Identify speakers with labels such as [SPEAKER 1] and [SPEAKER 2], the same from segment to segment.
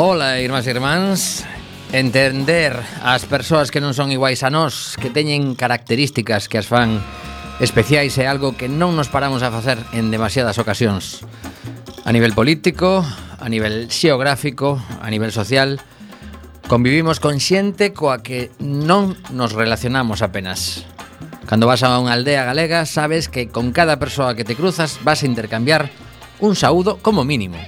[SPEAKER 1] Ola, irmás e irmáns. Entender as persoas que non son iguais a nós Que teñen características que as fan especiais É algo que non nos paramos a facer en demasiadas ocasións. A nivel político, a nivel xeográfico, a nivel social Convivimos con xente coa que non nos relacionamos apenas. Cando vas a unha aldea galega sabes que con cada persoa que te cruzas vas a intercambiar un saúdo como mínimo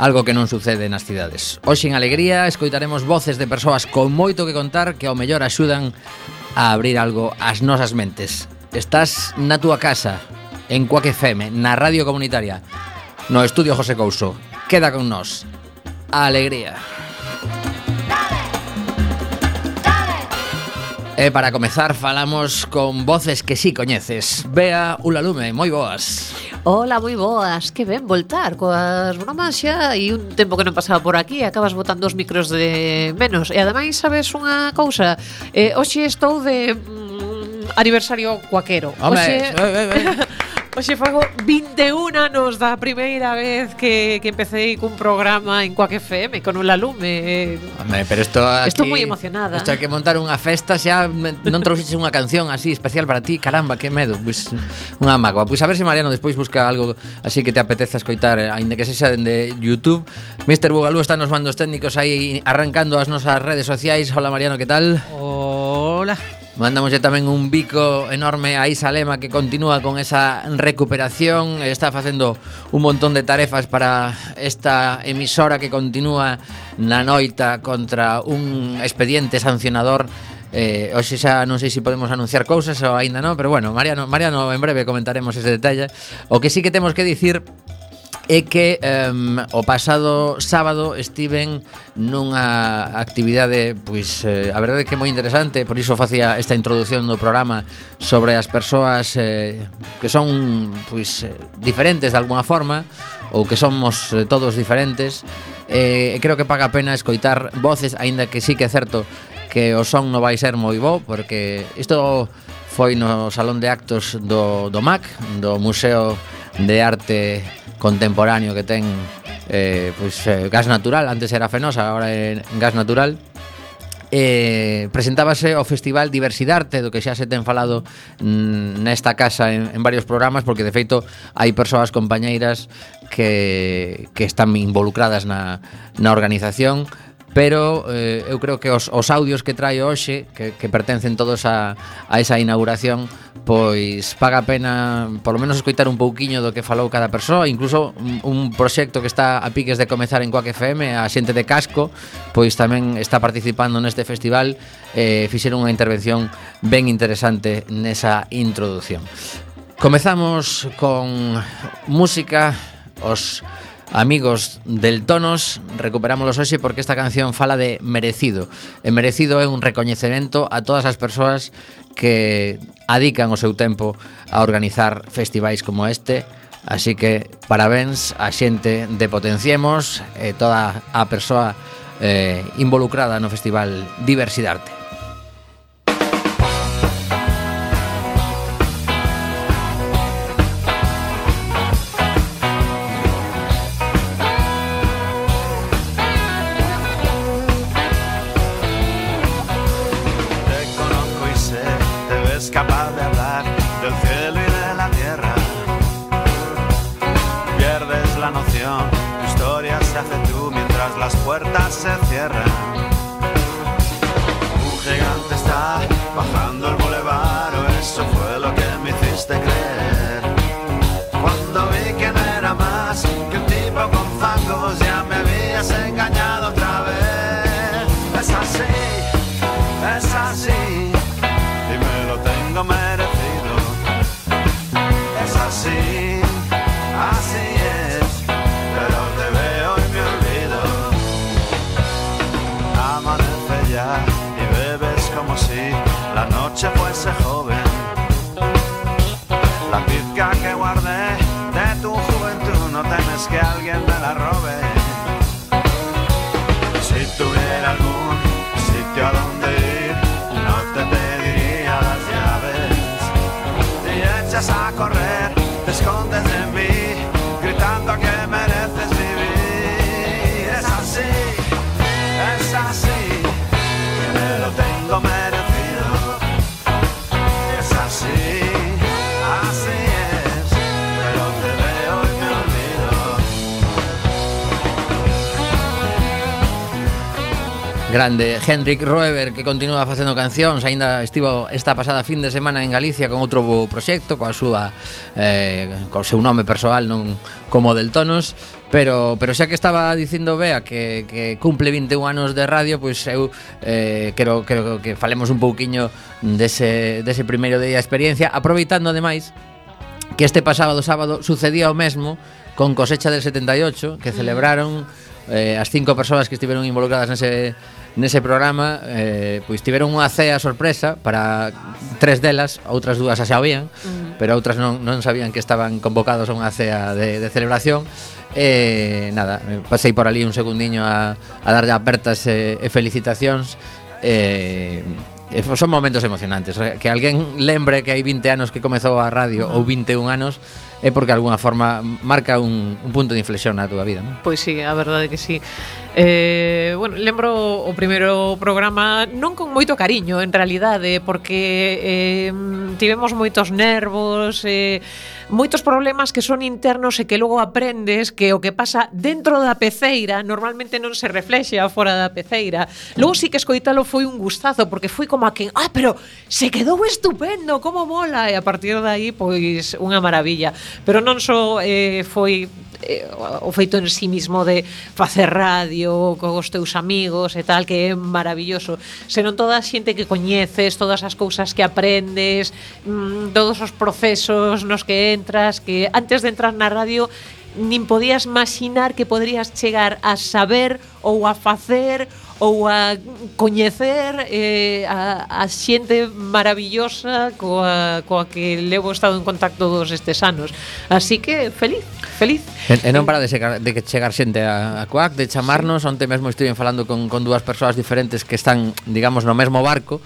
[SPEAKER 1] algo que non sucede nas cidades. Hoxe en Alegría escoitaremos voces de persoas con moito que contar que ao mellor axudan a abrir algo ás nosas mentes. Estás na túa casa, en Coaque FM, na radio comunitaria, no estudio José Couso. Queda con nós. Alegría. Alegría. E para comezar falamos con voces que sí coñeces. Bea Ulalume, moi boas.
[SPEAKER 2] Ola, moi boas, que ben voltar coas bromas xa. E un tempo que non pasaba por aquí Acabas botando os micros de menos. E ademais sabes unha cousa? Eh, hoxe estou de mm, aniversario cuaquero.
[SPEAKER 1] Home,
[SPEAKER 2] Oxe...
[SPEAKER 1] eh, eh, eh.
[SPEAKER 2] Oxe, fago 21 anos da primeira vez que, que empecé cun programa en Coac FM con un lalume. Eh.
[SPEAKER 1] Hombre, pero isto aquí...
[SPEAKER 2] Estou moi emocionada.
[SPEAKER 1] Isto que montar unha festa xa non trouxeches unha canción así especial para ti. Caramba, que medo. Pois, pues, unha mágoa. Pois pues a ver se si Mariano despois busca algo así que te apeteza escoitar, eh, aínda que sexa dende YouTube. Mr. Bugalú está nos mandos técnicos aí arrancando as nosas redes sociais. Hola Mariano, que tal?
[SPEAKER 3] Hola.
[SPEAKER 1] Mandamos tamén un bico enorme a Isa Lema que continúa con esa recuperación, está facendo un montón de tarefas para esta emisora que continúa na noita contra un expediente sancionador Eh, hoxe xa non sei se podemos anunciar cousas ou aínda non, pero bueno, Mariano, Mariano en breve comentaremos ese detalle. O que sí que temos que dicir é que um, o pasado sábado estiven nunha actividade pois eh, a verdade é que moi interesante, por iso facía esta introdución do programa sobre as persoas eh, que son pois eh, diferentes de alguna forma ou que somos eh, todos diferentes. Eh, creo que paga a pena escoitar voces, aínda que sí que é certo que o son non vai ser moi bo porque isto foi no salón de actos do, do MAC, do Museo de arte contemporáneo que ten eh, pues, eh, gas natural, antes era fenosa, agora é gas natural, eh, presentábase o Festival Diversidade do que xa se ten falado mm, nesta casa en, en varios programas porque de feito hai persoas compañeiras que, que están involucradas na, na organización pero eh, eu creo que os, os audios que traio hoxe que, que pertencen todos a, a esa inauguración pois paga pena por lo menos escoitar un pouquiño do que falou cada persoa. Incluso un, un proxecto que está a piques de comezar en Coac FM a xente de Casco pois tamén está participando neste festival eh, fixeron unha intervención ben interesante nesa introducción. Comezamos con música os Amigos del Tonos, recuperámoslos hoxe porque esta canción fala de merecido. E merecido é un recoñecemento a todas as persoas que adican o seu tempo a organizar festivais como este, Así que parabéns a xente de Potenciemos e toda a persoa eh, involucrada no Festival Diversidade. Grande, Hendrik Roeber que continúa facendo cancións. Ainda estivo esta pasada fin de semana en Galicia Con outro proxecto Coa súa, eh, co seu nome persoal Non como del tonos. Pero, pero xa que estaba dicindo Bea que, que cumple 21 anos de radio Pois eu eh, quero, quero que falemos un pouquiño Dese, dese primeiro día de experiencia. Aproveitando ademais Que este pasado sábado sucedía o mesmo Con cosecha del 78 Que celebraron eh, as cinco persoas que estiveron involucradas nese nese programa eh, pois tiveron unha cea sorpresa para tres delas, outras dúas xa sabían, uh -huh. pero outras non, non sabían que estaban convocados a unha cea de, de celebración. E eh, nada, pasei por ali un segundiño a, a darlle apertas e, e felicitacións eh, eh, son momentos emocionantes que alguén lembre que hai 20 anos que comezou a radio ou 21 anos é porque de algunha forma marca un, un punto de inflexión na túa vida, non?
[SPEAKER 2] Pois sí, a verdade que sí. Eh, bueno, lembro o primeiro programa non con moito cariño, en realidade, porque eh, tivemos moitos nervos, eh, moitos problemas que son internos e que logo aprendes que o que pasa dentro da peceira normalmente non se reflexa fora da peceira. Logo sí que escoitalo foi un gustazo porque foi como a quen, ah, pero se quedou estupendo, como mola e a partir de aí pois unha maravilla. Pero non só eh, foi eh, o feito en sí mismo de facer radio cos teus amigos e tal, que é maravilloso, senón toda a xente que coñeces, todas as cousas que aprendes, mmm, todos os procesos nos que entras, que antes de entrar na radio nin podías imaginar que podrías chegar a saber ou a facer ou a coñecer eh, a, a xente maravillosa coa, coa que levo estado en contacto todos estes anos. Así que feliz, feliz.
[SPEAKER 1] E, e non para de, chegar, de que chegar xente a, a Coac, de chamarnos, sí. onte mesmo estive falando con, con dúas persoas diferentes que están, digamos, no mesmo barco,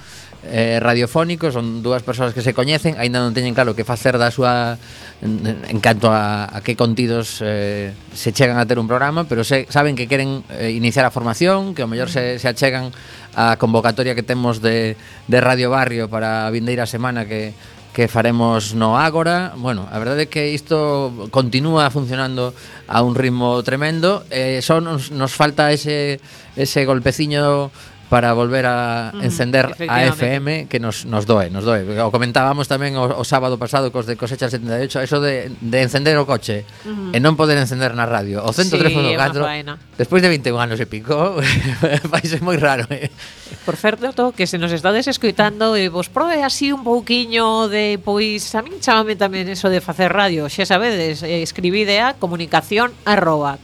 [SPEAKER 1] eh, radiofónico, son dúas persoas que se coñecen, aínda non teñen claro que facer da súa en, en canto a, a que contidos eh, se chegan a ter un programa, pero se, saben que queren eh, iniciar a formación, que ao mellor se, mm. se achegan a convocatoria que temos de, de Radio Barrio para a vindeira semana que que faremos no Ágora. Bueno, a verdade é que isto continúa funcionando a un ritmo tremendo. Eh, só nos, nos falta ese, ese golpeciño para volver a encender mm,
[SPEAKER 2] a
[SPEAKER 1] FM que nos, nos doe, nos doe. O comentábamos tamén o, o sábado pasado cos de cosecha 78, eso de, de encender o coche mm. e non poder encender na radio. O 103.4,
[SPEAKER 2] sí,
[SPEAKER 1] despois de 21 anos e pico, vai ser moi raro. Eh?
[SPEAKER 2] Por certo, que se nos estades escoitando e vos prove así un pouquiño de, pois, a min chamame tamén eso de facer radio, xa sabedes, eh, escribide a comunicación arroba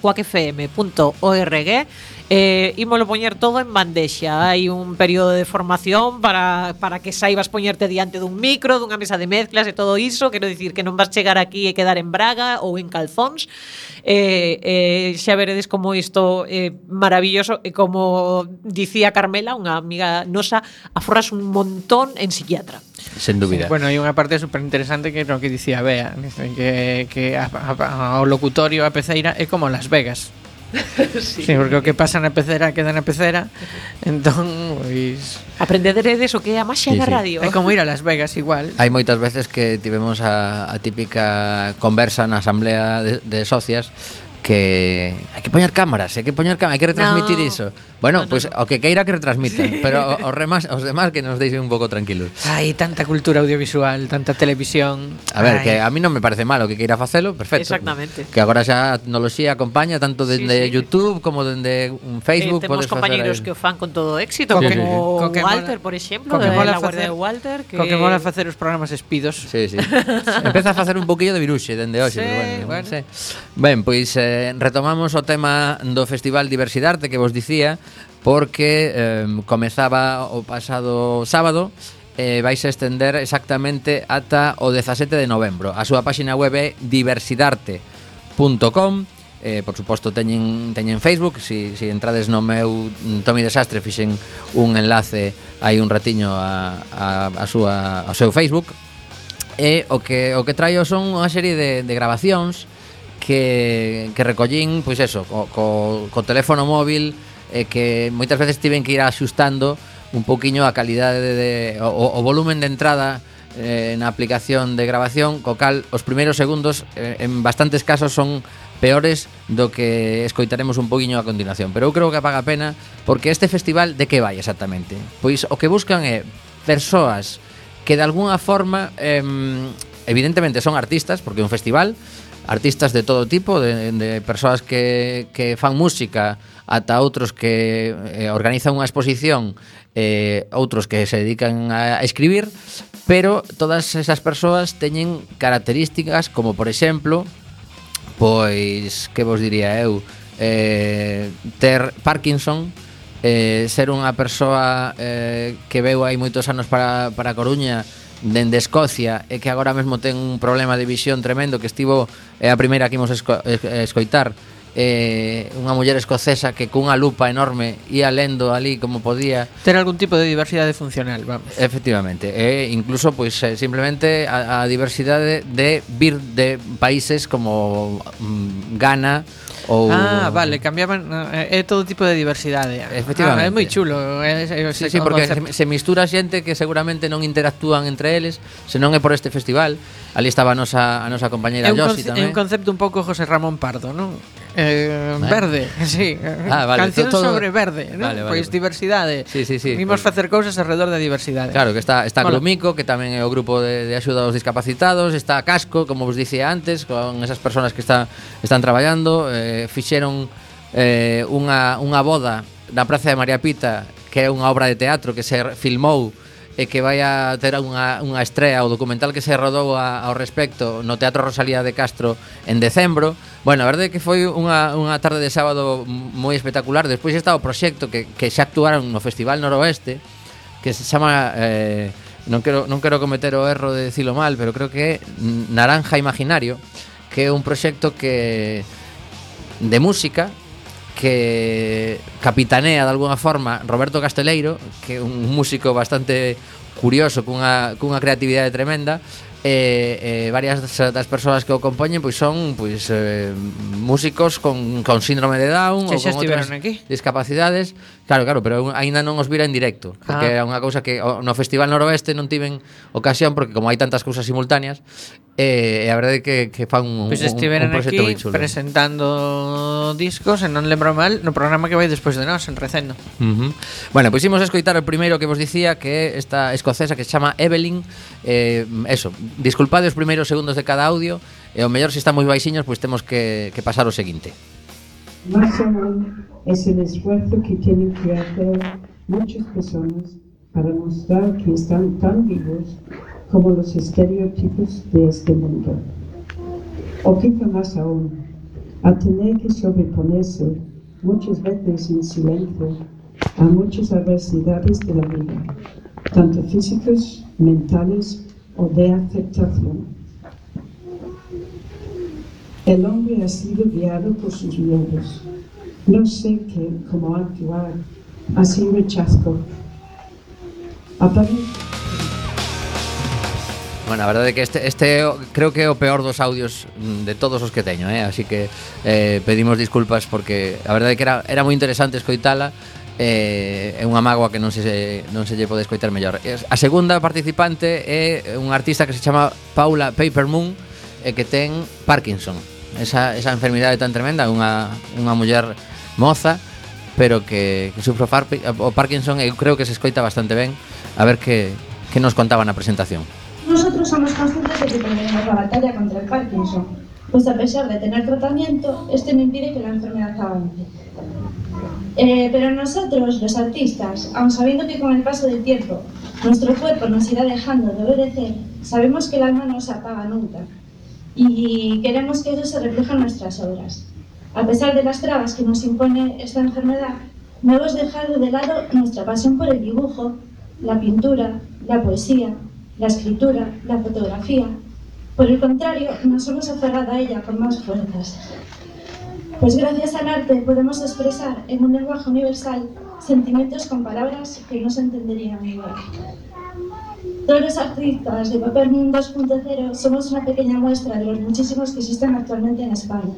[SPEAKER 2] eh, ímolo poñer todo en bandexa. Hai un período de formación para, para que saibas poñerte diante dun micro, dunha mesa de mezclas e todo iso. Quero dicir que non vas chegar aquí e quedar en braga ou en calzóns. Eh, eh, xa veredes como isto é eh, maravilloso e como dicía Carmela, unha amiga nosa, aforras un montón en psiquiatra.
[SPEAKER 1] Sen dúbida.
[SPEAKER 3] Sí, bueno, hai unha parte super interesante que é o que dicía Bea, que, que a, a, a, o locutorio a Peceira é como Las Vegas. sí. sí, porque o que pasa na pecera queda na pecera Entón, pois
[SPEAKER 2] Aprendederedes o que é a máxia
[SPEAKER 1] sí,
[SPEAKER 2] da
[SPEAKER 1] sí.
[SPEAKER 2] radio
[SPEAKER 3] É como ir a Las Vegas igual
[SPEAKER 1] Hai moitas veces que tivemos a, a típica conversa na asamblea de, de socias que hai que poñer cámaras, hai que poñer cámaras, hai que retransmitir
[SPEAKER 2] no.
[SPEAKER 1] iso. Bueno,
[SPEAKER 2] no, no,
[SPEAKER 1] pois pues,
[SPEAKER 2] no.
[SPEAKER 1] o que queira que retransmitan, sí. pero os remas, os demás que nos deixen un pouco tranquilos.
[SPEAKER 3] Hai tanta cultura audiovisual, tanta televisión.
[SPEAKER 1] A ver,
[SPEAKER 3] Ay.
[SPEAKER 1] que a mí non me parece malo que queira facelo, perfecto.
[SPEAKER 2] Exactamente.
[SPEAKER 1] Que agora xa a tecnoloxía acompaña tanto dende
[SPEAKER 2] sí, sí.
[SPEAKER 1] YouTube como dende un eh, Facebook,
[SPEAKER 2] eh, temos
[SPEAKER 1] compañeiros
[SPEAKER 2] que o fan con todo éxito,
[SPEAKER 1] sí,
[SPEAKER 2] como
[SPEAKER 3] sí, sí.
[SPEAKER 2] Walter, por exemplo, de
[SPEAKER 3] eh,
[SPEAKER 2] la guardia de Walter, que
[SPEAKER 3] Co que mola facer os programas espidos.
[SPEAKER 1] Sí, sí. Empeza a facer un poquillo de viruxe dende hoxe,
[SPEAKER 2] sí,
[SPEAKER 1] pero bueno,
[SPEAKER 3] bueno.
[SPEAKER 1] Sí. Ben, pois pues, eh, Eh, retomamos o tema do Festival Diversidade que vos dicía porque eh, comezaba o pasado sábado eh, vais a estender exactamente ata o 17 de novembro. A súa páxina web é diversidarte.com eh, por suposto teñen, teñen Facebook. Si, si entrades no meu mm, Tomi Desastre fixen un enlace hai un ratiño a, a, a súa, ao seu Facebook. E o que, o que traio son unha serie de, de grabacións que, que recollín, pois eso, co, co, co teléfono móvil, eh, que moitas veces tiven que ir axustando un poquiño a calidade de, o, o volumen de entrada eh, na aplicación de grabación, co cal os primeiros segundos eh, en bastantes casos son peores do que escoitaremos un poquinho a continuación, pero eu creo que paga a pena porque este festival de que vai exactamente? Pois o que buscan é persoas que de alguna forma eh, evidentemente son artistas porque é un festival, artistas de todo tipo, de, de persoas que, que fan música, ata outros que eh, organizan unha exposición, eh, outros que se dedican a escribir, pero todas esas persoas teñen características como, por exemplo, pois, que vos diría eu, eh, ter Parkinson, eh, ser unha persoa eh, que veu hai moitos anos para, para Coruña, dende Escocia e que agora mesmo ten un problema de visión tremendo que estivo é a primeira que imos esco, escoitar eh, unha muller escocesa que cunha lupa enorme ia lendo ali como podía
[SPEAKER 3] ter algún tipo de diversidade funcional, vamos.
[SPEAKER 1] Efectivamente, e eh, incluso pois pues, eh, simplemente a, a diversidade de vir de países como mm, Ghana Ou...
[SPEAKER 3] Ah, vale, cambiaban é eh, eh, todo tipo de diversidade.
[SPEAKER 1] Ah, Efectivamente.
[SPEAKER 3] Ah, é moi chulo. Eh, é, é,
[SPEAKER 1] sí, sí, porque se, se mistura xente que seguramente non interactúan entre eles, senón é por este festival Ali estaba a nosa, a nosa compañeira
[SPEAKER 3] é un
[SPEAKER 1] Josi
[SPEAKER 3] tamén. É un concepto un pouco José Ramón Pardo, non? Eh. eh? Verde, sí.
[SPEAKER 1] Ah, vale.
[SPEAKER 3] Canción
[SPEAKER 1] todo...
[SPEAKER 3] sobre verde, non?
[SPEAKER 1] Vale, vale,
[SPEAKER 3] pois
[SPEAKER 1] pues,
[SPEAKER 3] diversidade.
[SPEAKER 1] Sí, sí, sí.
[SPEAKER 3] Vimos
[SPEAKER 1] pues...
[SPEAKER 3] facer cousas alrededor da diversidade.
[SPEAKER 1] Claro, que está está
[SPEAKER 3] Mola.
[SPEAKER 1] Clumico, que tamén é o grupo de, de axuda aos discapacitados, está Casco, como vos dicía antes, con esas persoas que está, están traballando, eh, fixeron eh, unha, unha boda na Praza de María Pita, que é unha obra de teatro que se filmou e que vai a ter unha, unha estrela o documental que se rodou a, ao respecto no Teatro Rosalía de Castro en decembro. Bueno, a verdade é que foi unha, unha tarde de sábado moi espectacular. Despois está o proxecto que, que xa actuaron no Festival Noroeste que se chama... Eh, non quero, non quero cometer o erro de dicilo mal, pero creo que é Naranja Imaginario, que é un proxecto que de música que capitanea de alguna forma Roberto Casteleiro, que é un músico bastante curioso, cunha, cunha creatividade tremenda, e, e varias das persoas que o compoñen pois son pois eh, músicos con, con síndrome de Down
[SPEAKER 3] Se
[SPEAKER 1] ou con outras
[SPEAKER 3] aquí.
[SPEAKER 1] discapacidades. Claro, claro, pero aínda non os vira en directo, porque
[SPEAKER 3] ah.
[SPEAKER 1] é unha cousa que no Festival Noroeste non tiven ocasión porque como hai tantas cousas simultáneas, eh, a verdade é que, que fan un,
[SPEAKER 3] pues
[SPEAKER 1] un, un proxecto moi chulo.
[SPEAKER 3] presentando discos, e non lembro mal, no programa que vai despois de nós, en Recendo.
[SPEAKER 1] Uh -huh. Bueno, pois pues imos a escoitar o primeiro que vos dicía que esta escocesa que se chama Evelyn, eh, eso, disculpade os primeiros segundos de cada audio E o mellor se están moi baixiños Pois temos que, que pasar o seguinte
[SPEAKER 4] Más aún es el esfuerzo que tienen que hacer muchas personas para mostrar que están tan vivos como los estereotipos de este mundo. O quizá más aún, a tener que sobreponerse muchas veces en silencio a muchas adversidades de la vida, tanto físicas, mentales o de aceptación. El hombre ha sido guiado por sus miedos. No sé qué, cómo actuar. Así rechazco. Aparece
[SPEAKER 1] Bueno, a verdade é que este, este creo que é o peor dos audios mm, de todos os que teño, eh? así que eh, pedimos disculpas porque a verdade é que era, era moi interesante escoitala eh, é unha mágoa que non se, non se lle pode escoitar mellor. A segunda participante é unha artista que se chama Paula Papermoon e que ten Parkinson. Esa, esa enfermidade tan tremenda, unha, unha muller moza, pero que, que sufre o Parkinson e eu creo que se escoita bastante ben. A ver que, que nos contaba na presentación.
[SPEAKER 5] Nosotros somos conscientes de que perdemos la batalla contra el Parkinson, pues a pesar de tener tratamiento, este no impide que la enfermedad avance. Eh, pero nosotros, los artistas, aun sabiendo que con el paso del tiempo nuestro cuerpo nos irá dejando de obedecer, sabemos que el alma no se apaga nunca y queremos que eso se refleje en nuestras obras. A pesar de las trabas que nos impone esta enfermedad, no hemos dejado de lado nuestra pasión por el dibujo, la pintura, la poesía, la escritura, la fotografía. Por el contrario, nos hemos aferrado a ella con más fuerzas. Pues gracias al arte podemos expresar en un lenguaje universal sentimientos con palabras que no se entenderían igual. Todos los artistas de Papel Moon 2.0 somos una pequeña muestra de los muchísimos que existen actualmente en España.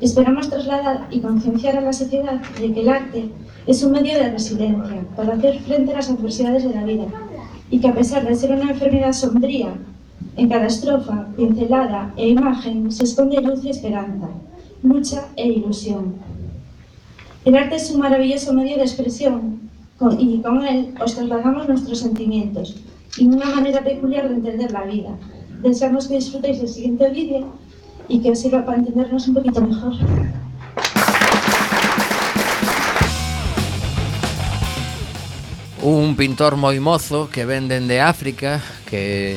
[SPEAKER 5] Esperamos trasladar y concienciar a la sociedad de que el arte es un medio de resiliencia para hacer frente a las adversidades de la vida y que a pesar de ser una enfermedad sombría, en cada estrofa, pincelada e imagen se esconde luz y esperanza, lucha e ilusión. El arte es un maravilloso medio de expresión y con él os trasladamos nuestros sentimientos y una manera peculiar de entender la vida. Deseamos que disfrutéis del siguiente vídeo y que os sirva para entendernos un poquito mejor.
[SPEAKER 1] un pintor moi mozo que ven dende África que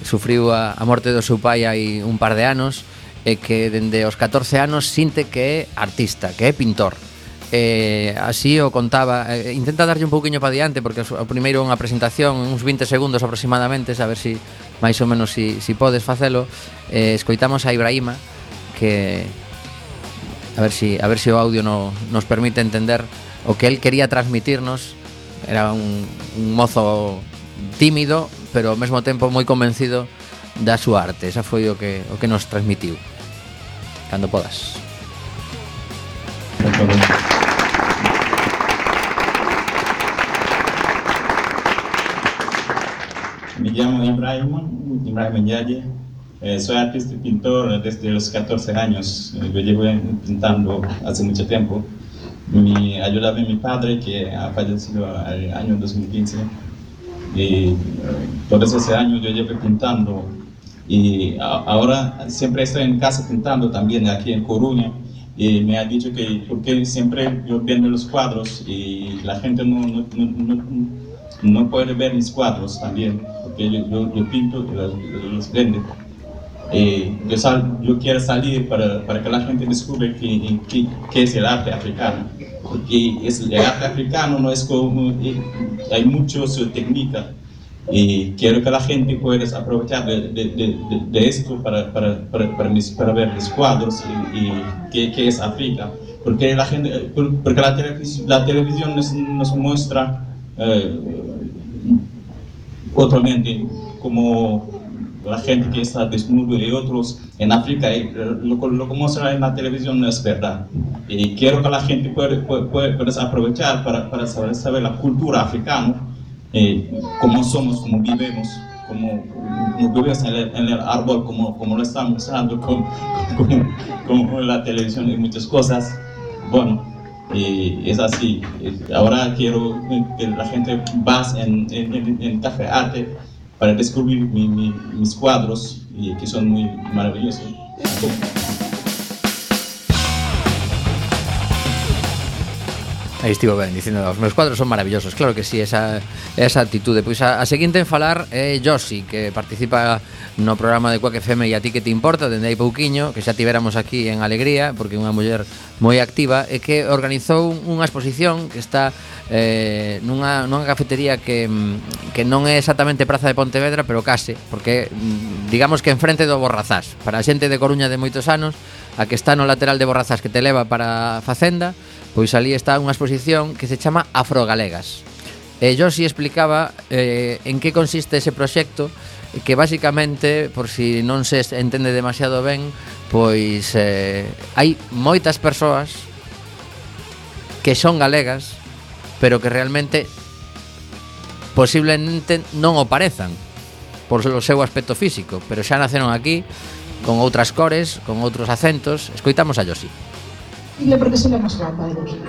[SPEAKER 1] sufriu a, a morte do seu pai hai un par de anos e que dende os 14 anos sinte que é artista, que é pintor. Eh, así o contaba eh, Intenta darlle un pouquiño para diante Porque o primeiro unha presentación Uns 20 segundos aproximadamente A ver si, máis ou menos si, si podes facelo. Eh, Escoitamos a Ibrahima Que A ver si, a ver si o audio no, nos permite entender O que el quería transmitirnos. Era un, un mozo tímido Pero ao mesmo tempo moi convencido da súa arte. Esa foi o que, o que nos transmitiu. Cando podas
[SPEAKER 6] Mi llamo Ibrahim, Ibrahim Ndiaye, Eh, soy artista y pintor desde los 14 años. Eh, yo llevo pintando hace mucho tiempo. Me ayudaba mi padre, que ha fallecido el año 2015. Y eh, por ese año yo llevo pintando. Y ahora siempre estoy en casa pintando también aquí en Coruña. Y me ha dicho que porque siempre yo viendo los cuadros y la gente no, no, no, no, puede ver mis cuadros también, porque yo, yo, yo pinto y los, los vendo. Eh, yo, sal- yo quiero salir para, para que la gente descubra qué qué- qué es el arte africano. Porque es, el arte africano no es como, eh, hay muchas técnicas y quiero que la gente pueda aprovechar de, de, de, de- esto para, para, para, para, mis- para ver los cuadros y, y qué, qué es África. Porque la, gente, por- porque la, televis- la televisión nos, nos muestra eh, otamente como la gente que está desnudo y otros en África, lo, lo que muestra en la televisión no es verdad. Y quiero que la gente pueda, pueda- pueda aprovechar para, para saber, saber la cultura africana, eh, cómo somos, cómo vivimos, cómo, cómo vivimos en el, en el árbol, como lo con, con, con la televisión y muchas cosas. Bueno, y es así. Eh, Ahora quiero que la gente vaya en, en, Café Arte para descubrir mi- mi- mis cuadros, y que son muy maravillosos.
[SPEAKER 1] Aí estivo ben dicindo Os meus cuadros son maravillosos Claro que sí, esa, esa atitude Pois a, a seguinte en falar é Josi Que participa no programa de Quack FM E a ti que te importa, dende aí pouquiño Que xa tiveramos aquí en Alegría Porque é unha muller moi activa E que organizou unha exposición Que está eh, nunha, nunha cafetería que, mm, que non é exactamente Praza de Pontevedra Pero case Porque mm, digamos que enfrente do Borrazás. Para a xente de Coruña de moitos anos A que está no lateral de Borrazás Que te leva para a Facenda Pois ali está unha exposición que se chama Afrogalegas. E Josi explicaba eh, en que consiste ese proxecto que basicamente, por si non se entende demasiado ben, pois eh, hai moitas persoas que son galegas, pero que realmente posiblemente non o parezan por o seu aspecto físico, pero xa naceron aquí con outras cores, con outros acentos. Escoitamos a Josi.
[SPEAKER 7] Dile porque soy la más guapa del equipo.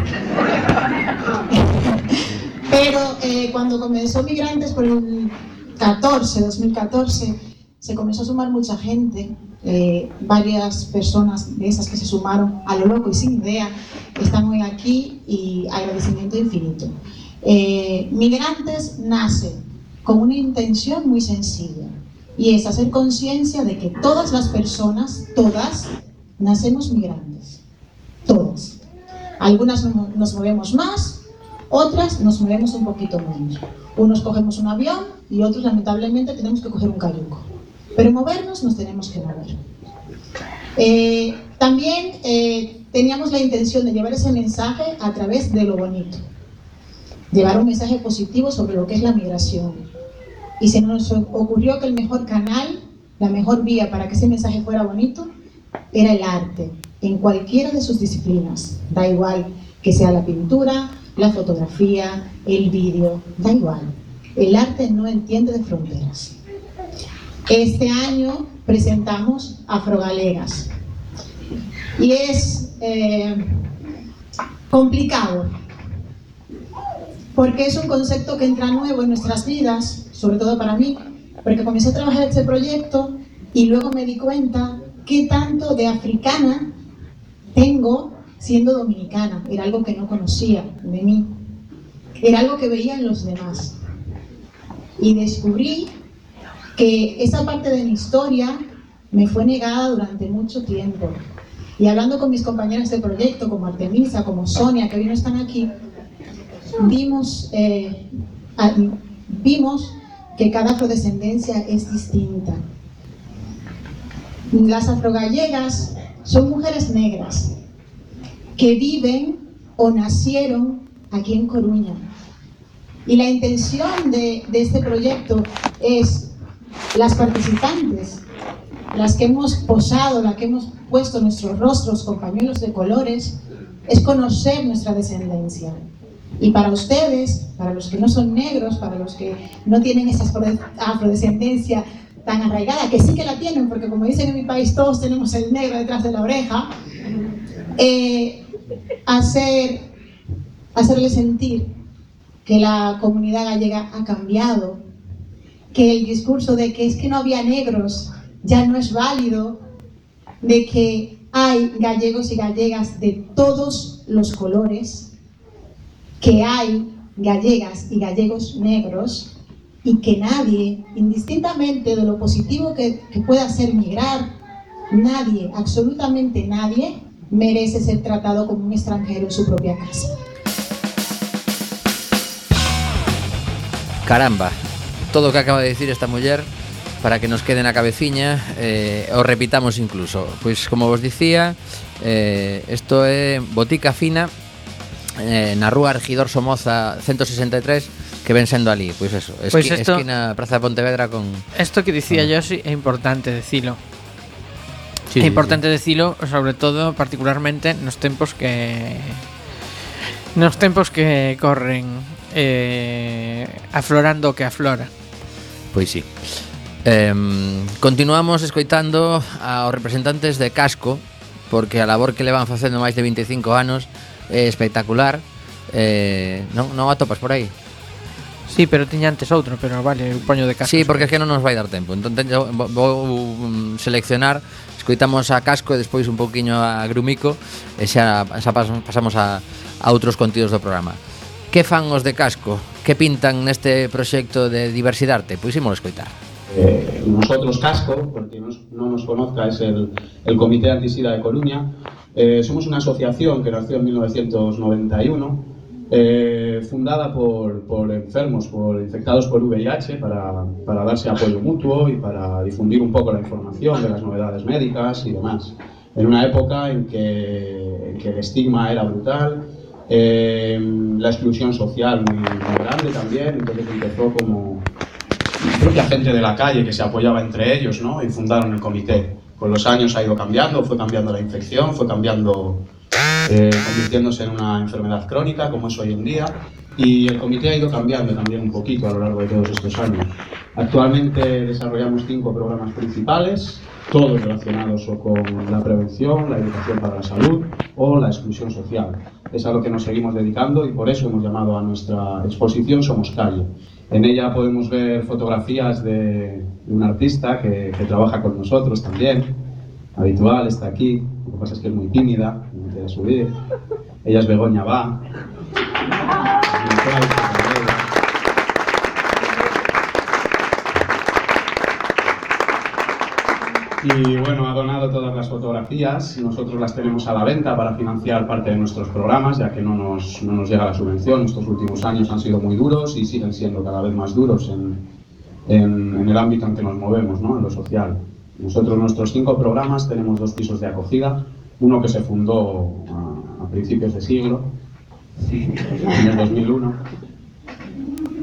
[SPEAKER 7] Pero eh, cuando comenzó Migrantes por el 14, 2014, se comenzó a sumar mucha gente, eh, varias personas de esas que se sumaron a lo loco y sin idea, están hoy aquí y agradecimiento infinito. Eh, Migrantes nace con una intención muy sencilla y es hacer conciencia de que todas las personas, todas, nacemos migrantes todas. Algunas no- nos movemos más, otras nos movemos un poquito menos. Unos cogemos un avión y otros lamentablemente tenemos que coger un cayuco. Pero movernos nos tenemos que mover. Eh, también eh, teníamos la intención de llevar ese mensaje a través de lo bonito. Llevar un mensaje positivo sobre lo que es la migración. Y se nos ocurrió que el mejor canal, la mejor vía para que ese mensaje fuera bonito, era el arte, en cualquiera de sus disciplinas. Da igual que sea la pintura, la fotografía, el vídeo, da igual. El arte no entiende de fronteras. Este año presentamos Afrogalegas. Y es eh, complicado, porque es un concepto que entra nuevo en nuestras vidas, sobre todo para mí, porque comencé a trabajar este proyecto y luego me di cuenta qué tanto de africana tengo siendo dominicana. Era algo que no conocía de mí. Era algo que veía en los demás. Y descubrí que esa parte de mi historia me fue negada durante mucho tiempo. Y hablando con mis compañeras de proyecto, como Artemisa, como Sonia, que hoy no están aquí, vimos, eh, vimos que cada afrodescendencia es distinta. Las afrogallegas son mujeres negras que viven o nacieron aquí en Coruña. Y la intención de, este proyecto es las participantes, las que hemos posado, las que hemos puesto nuestros rostros con pañuelos de colores, es conocer nuestra descendencia. Y para ustedes, para los que no son negros, para los que no tienen esa afro- afrodescendencia tan arraigada, que sí que la tienen, porque como dicen en mi país, todos tenemos el negro detrás de la oreja, eh, hacer, hacerle sentir que la comunidad gallega ha cambiado, que el discurso de que es que no había negros ya no es válido, de que hay gallegos y gallegas de todos los colores, que hay gallegas y gallegos negros y que nadie, indistintamente de lo positivo que, pueda ser migrar, nadie, absolutamente nadie, merece ser tratado como un extranjero en su propia casa.
[SPEAKER 1] Caramba, todo o que acaba de decir esta muller para que nos quede na cabeciña eh, o repitamos incluso pois como vos dicía eh, isto é Botica Fina eh, na rúa Argidor Somoza 163 que ven sendo ali, pois pues eso, esqui,
[SPEAKER 3] pues esto,
[SPEAKER 1] esquina Praza de Pontevedra con
[SPEAKER 3] Esto que dicía
[SPEAKER 1] ah.
[SPEAKER 3] yo sí, é importante decilo.
[SPEAKER 1] Sí,
[SPEAKER 3] é importante sí, decilo, sobre todo particularmente nos tempos que nos tempos que corren eh, aflorando que aflora.
[SPEAKER 1] Pois sí. Eh, continuamos escoitando aos representantes de Casco porque a labor que le van facendo máis de 25 anos é espectacular. Eh, non, non atopas por aí?
[SPEAKER 3] Sí, pero tiña antes outro, pero vale, eu poño de casco.
[SPEAKER 1] Sí, porque é que non nos vai dar tempo. Entón teño, vou mm, seleccionar, escoitamos a casco e despois un pouquiño a grumico e xa, xa pasamos a, a outros contidos do programa. Que fan os de casco? Que pintan neste proxecto de diversidade? Pois imos escoitar.
[SPEAKER 8] Eh, nosotros Casco, porque nos, no nos conozca, es el, el Comité Antisida de Coruña. Eh, somos una asociación que nació en 1991 eh, fundada por, por enfermos, por infectados por VIH, para, para darse apoyo mutuo y para difundir un poco la información de las novedades médicas y demás. En una época en que, en que el estigma era brutal, eh, la exclusión social muy, muy grande también, entonces empezó como, propia gente de la calle que se apoyaba entre ellos, ¿no? Y fundaron el comité. Con los años ha ido cambiando, fue cambiando la infección, fue cambiando, eh, convirtiéndose en una enfermedad crónica, como es hoy en día. Y el comité ha ido cambiando también un poquito a lo largo de todos estos años. Actualmente desarrollamos cinco programas principales, todos relacionados o con la prevención, la educación para la salud o la exclusión social. Es a lo que nos seguimos dedicando y por eso hemos llamado a nuestra exposición Somos Calle. En ella podemos ver fotografías de, un artista que, que trabaja con nosotros también, habitual, está aquí, lo que pasa es que es muy tímida, no quiere subir. Ella es Begoña Va. Y bueno, ha donado todas las fotografías. Nosotros las tenemos a la venta para financiar parte de nuestros programas, ya que no nos, no nos llega la subvención. Estos últimos años han sido muy duros y siguen siendo cada vez más duros en, en, en el ámbito en que nos movemos, ¿no? en lo social. Nosotros, nuestros cinco programas, tenemos dos pisos de acogida. Uno que se fundó a, a principios de siglo, en el 2001,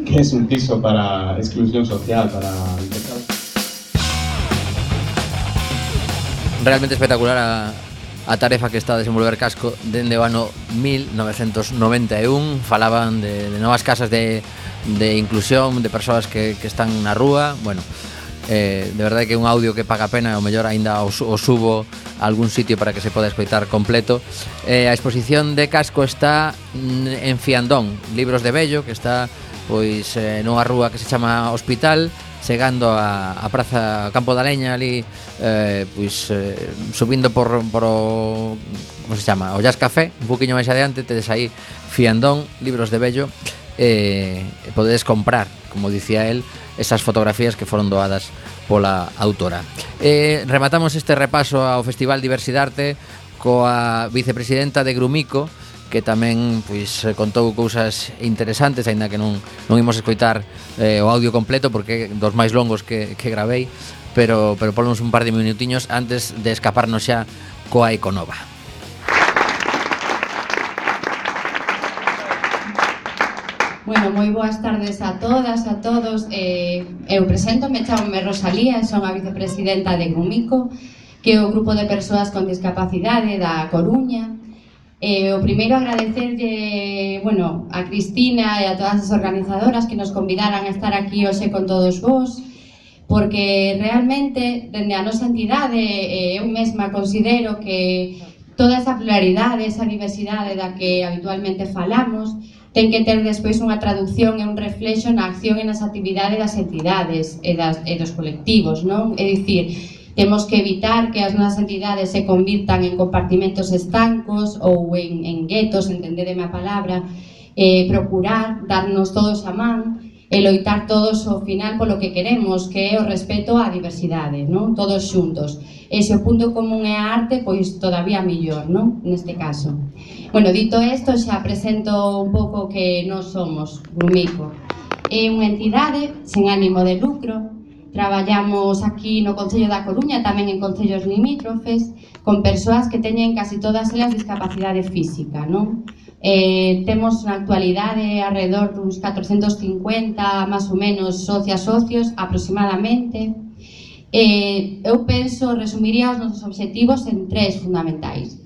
[SPEAKER 8] que es un piso para exclusión social, para
[SPEAKER 1] realmente espectacular a, a tarefa que está a desenvolver Casco dende o ano 1991 falaban de, de novas casas de, de inclusión de persoas que, que están na rúa. Bueno, eh, de verdade que é un audio que paga pena o mellor aínda o, o subo a algún sitio para que se poda escoitar completo. Eh, a exposición de Casco está mm, en Fiandón. Libros de Bello que está pois eh, nunha rúa que se chama Hospital chegando a, a Praza Campo da Leña ali eh, pois eh, subindo por, por o, como se chama, o Jazz Café un poquinho máis adiante tedes aí Fiandón Libros de Bello eh, podedes comprar como dicía el, esas fotografías que foron doadas pola autora. Eh, rematamos este repaso ao Festival Diversidade coa vicepresidenta de Grumico, que tamén pois contou cousas interesantes, aínda que non non imos escoitar eh, o audio completo porque dos máis longos que que gravei, pero pero ponnos un par de minutiños antes de escaparnos xa coa Econova.
[SPEAKER 9] Bueno, moi boas tardes a todas, a todos. Eh, eu presento, me chamo Rosalía, son a vicepresidenta de Gumico, que é o grupo de persoas con discapacidade da Coruña. Eh, o primeiro agradecerlle, bueno, a Cristina e a todas as organizadoras que nos convidaran a estar aquí hoxe con todos vós, porque realmente, dende a nosa entidade, eh, eu mesma considero que toda esa pluralidade, esa diversidade da que habitualmente falamos, ten que ter despois unha traducción e un reflexo na acción e nas actividades das entidades e, das, e dos colectivos, non? É dicir, Temos que evitar que as nosas entidades se convirtan en compartimentos estancos ou en, en guetos, entendedeme a palabra, eh, procurar darnos todos a man, e loitar todos ao final polo que queremos, que é o respeto á diversidade, non? todos xuntos. E se o punto común é a arte, pois todavía mellor, non? neste caso. Bueno, dito isto, xa presento un pouco que non somos Grumico. É unha entidade sen ánimo de lucro, Traballamos aquí no Concello da Coruña, tamén en concellos limítrofes, con persoas que teñen casi todas elas discapacidade física, non? Eh, temos na actualidade alrededor duns 450 máis ou menos socias socios aproximadamente. Eh, eu penso, resumiría os nosos obxectivos en tres fundamentais.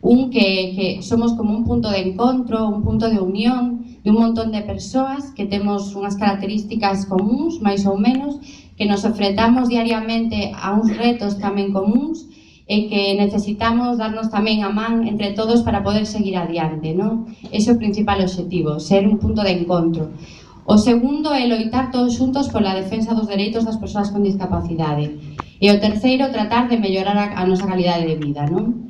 [SPEAKER 9] Un que, que somos como un punto de encontro, un punto de unión de un montón de persoas que temos unhas características comuns, máis ou menos, que nos enfrentamos diariamente a uns retos tamén comuns e que necesitamos darnos tamén a man entre todos para poder seguir adiante, non? Ese é o principal objetivo, ser un punto de encontro. O segundo é loitar todos xuntos pola defensa dos dereitos das persoas con discapacidade. E o terceiro, tratar de mellorar a, a nosa calidade de vida, non?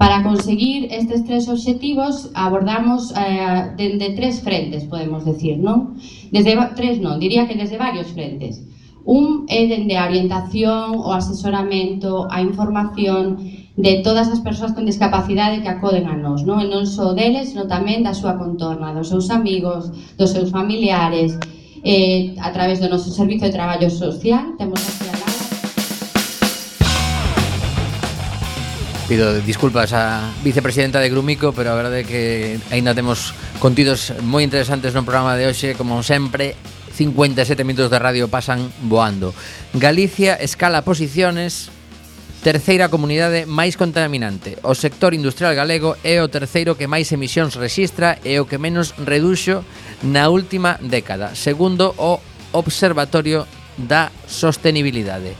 [SPEAKER 9] Para conseguir estes tres obxectivos abordamos eh, de, de tres frentes, podemos decir, non? Desde tres non, diría que desde varios frentes. Un é dende a orientación, o asesoramento, a información de todas as persoas con discapacidade que acoden a nós, non? E non só deles, sino tamén da súa contorna, dos seus amigos, dos seus familiares, eh, a través do noso Servizo de Traballo Social, temos aquí a Laura.
[SPEAKER 1] Pido disculpas a vicepresidenta de Grumico, pero a verdade é que aínda temos contidos moi interesantes no programa de hoxe, como sempre, 57 minutos de radio pasan voando. Galicia escala posiciones terceira comunidade máis contaminante. O sector industrial galego é o terceiro que máis emisións rexistra e o que menos reduxo na última década, segundo o Observatorio da Sostenibilidade.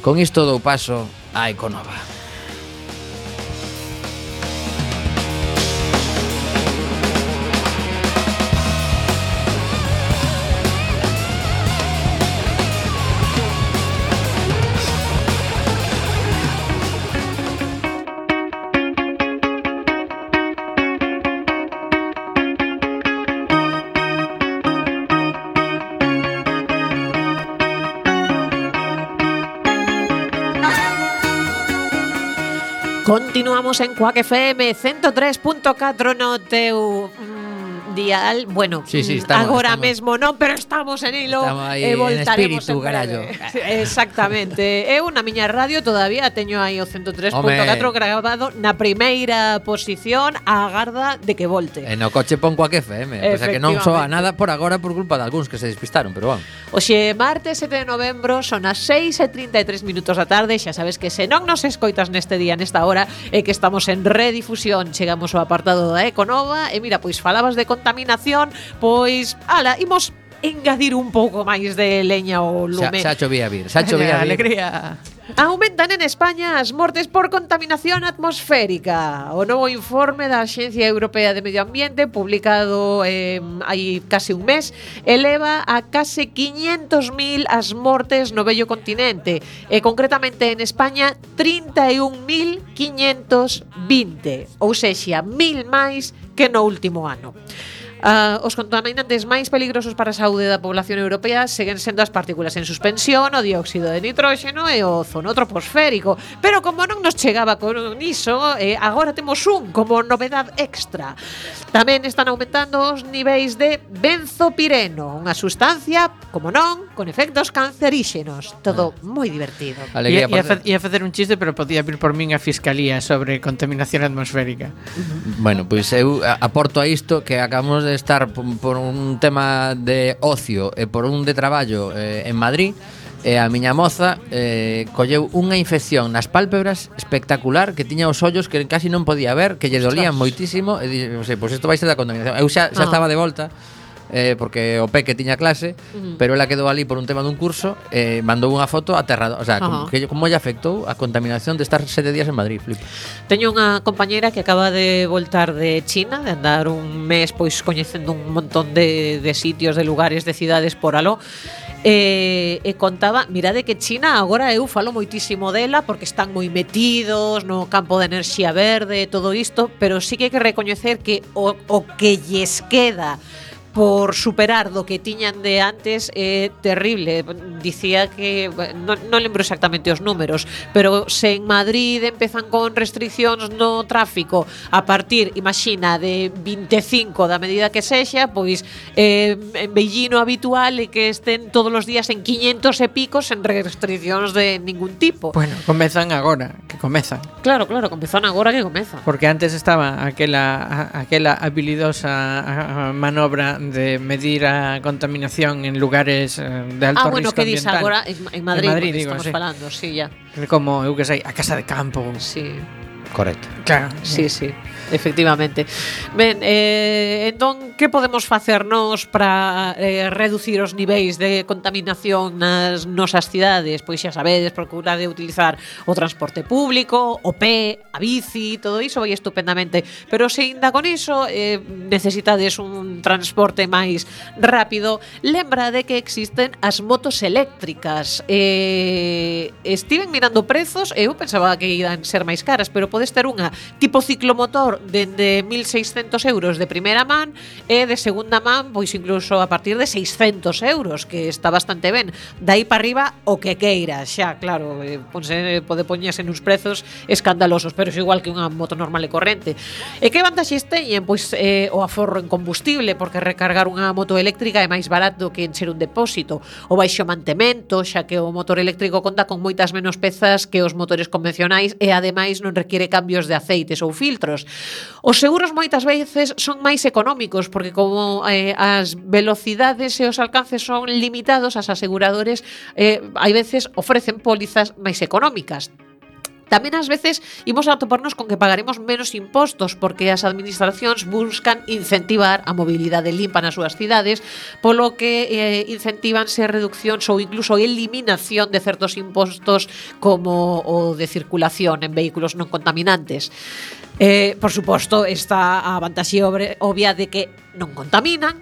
[SPEAKER 1] Con isto dou paso a Econova.
[SPEAKER 2] estamos en Cuac FM 103.4 no teu mundial. Bueno,
[SPEAKER 1] sí, sí, estamos,
[SPEAKER 2] agora
[SPEAKER 1] estamos.
[SPEAKER 2] mesmo non, pero estamos en hilo
[SPEAKER 1] estamos aí,
[SPEAKER 2] e voltaremos en espíritu,
[SPEAKER 1] carallo.
[SPEAKER 2] Exactamente. Eh, Eu na miña radio todavía teño aí o 103.4 grabado na primeira posición a agarda de que volte.
[SPEAKER 1] E no coche pon coa que FM, o sea que non soa nada por agora por culpa de algúns que se despistaron, pero bueno.
[SPEAKER 2] Oxe, martes 7 de novembro son as 6 e 33 minutos da tarde, xa sabes que se non nos escoitas neste día, nesta hora, é que estamos en redifusión, chegamos ao apartado da Econova e mira, pois falabas de contaminación Pois, ala, imos engadir un pouco máis de leña ao
[SPEAKER 1] Xa,
[SPEAKER 2] lume
[SPEAKER 1] xa chovía vir, xa chovía vir.
[SPEAKER 3] Alegría.
[SPEAKER 2] Aumentan en España as mortes por contaminación atmosférica. O novo informe da Axencia Europea de Medio Ambiente, publicado eh, hai case un mes, eleva a case 500.000 as mortes no vello continente. E concretamente en España, 31.520, ou sexa, mil máis que no último ano. Uh, os contaminantes máis peligrosos para a saúde da población europea seguen sendo as partículas en suspensión, o dióxido de nitróxeno e o ozono troposférico. Pero como non nos chegaba con iso, eh, agora temos un como novedad extra. Tamén están aumentando os niveis de benzopireno, unha sustancia, como non, con efectos canceríxenos. Todo ah. moi divertido.
[SPEAKER 1] Alegría,
[SPEAKER 3] ia, ia facer un chiste, pero podía vir por min a Fiscalía sobre contaminación atmosférica.
[SPEAKER 1] bueno, pois pues eu aporto a isto que acabamos de estar por un tema de ocio e por un de traballo eh, en Madrid e a miña moza eh, colleu unha infección nas pálpebras espectacular que tiña os ollos que casi non podía ver, que lle dolían moitísimo e dixen, pois pues isto vai ser da contaminación. Eu xa, xa
[SPEAKER 2] ah.
[SPEAKER 1] estaba de volta eh, porque o Peque tiña clase,
[SPEAKER 2] uh -huh.
[SPEAKER 1] pero ela quedou ali por un tema dun curso, eh, mandou unha foto aterrado, o sea, como, que, como lle afectou a contaminación de estar sete días en Madrid, flip.
[SPEAKER 2] Teño unha compañeira que acaba de voltar de China, de andar un mes pois coñecendo un montón de, de sitios, de lugares, de cidades por aló, e, eh, e contaba, mirade que China agora eu falo moitísimo dela porque están moi metidos no campo de enerxía verde e todo isto, pero sí que hai que recoñecer que o, o que lles queda por superar do que tiñan de antes é eh, terrible. Dicía que non, non lembro exactamente os números, pero se en Madrid empezan con restriccións no tráfico a partir, imagina, de 25 da medida que sexa, pois eh, en Beijing o habitual é que estén todos os días en 500 e picos en restriccións de ningún tipo.
[SPEAKER 3] Bueno, comezan agora que comezan.
[SPEAKER 2] Claro, claro, comezan agora que comezan.
[SPEAKER 3] Porque antes estaba aquela aquela habilidosa manobra de medir a contaminación en lugares eh, de alto
[SPEAKER 2] ah, bueno,
[SPEAKER 3] risco
[SPEAKER 2] que dis agora en Madrid,
[SPEAKER 3] en
[SPEAKER 2] Madrid
[SPEAKER 3] digo,
[SPEAKER 2] estamos
[SPEAKER 3] sí.
[SPEAKER 2] falando, sí, ya.
[SPEAKER 3] Como, eu que sei, a casa de campo.
[SPEAKER 2] Sí.
[SPEAKER 1] Correcto.
[SPEAKER 3] Claro.
[SPEAKER 2] Sí, sí. sí. Efectivamente. Ben, eh, entón, que podemos facernos para eh, reducir os niveis de contaminación nas nosas cidades? Pois xa sabedes, procurade utilizar o transporte público, o pé, a bici, todo iso vai estupendamente. Pero se inda con iso eh, necesitades un transporte máis rápido, lembrade que existen as motos eléctricas. Eh, estiven mirando prezos, eu pensaba que iban ser máis caras, pero podes ter unha tipo ciclomotor dende 1.600 euros de primeira man e de segunda man, pois incluso a partir de 600 euros, que está bastante ben. Dai para arriba o que queira, xa, claro, eh, ponse, pode poñerse nuns prezos escandalosos, pero é igual que unha moto normal e corrente. E que vantaxes teñen? Pois eh, o aforro en combustible, porque recargar unha moto eléctrica é máis barato que encher un depósito. O baixo mantemento, xa que o motor eléctrico conta con moitas menos pezas que os motores convencionais e ademais non requiere cambios de aceites ou filtros. Os seguros moitas veces son máis económicos porque como eh, as velocidades e os alcances son limitados, as aseguradores eh, hai veces ofrecen pólizas máis económicas. Tamén ás veces imos a toparnos con que pagaremos menos impostos porque as administracións buscan incentivar a mobilidade limpa nas súas cidades, polo que eh, incentivanse reduccións ou incluso eliminación de certos impostos como o de circulación en vehículos non contaminantes. Eh, por suposto, está a vantaxe obvia de que non contaminan,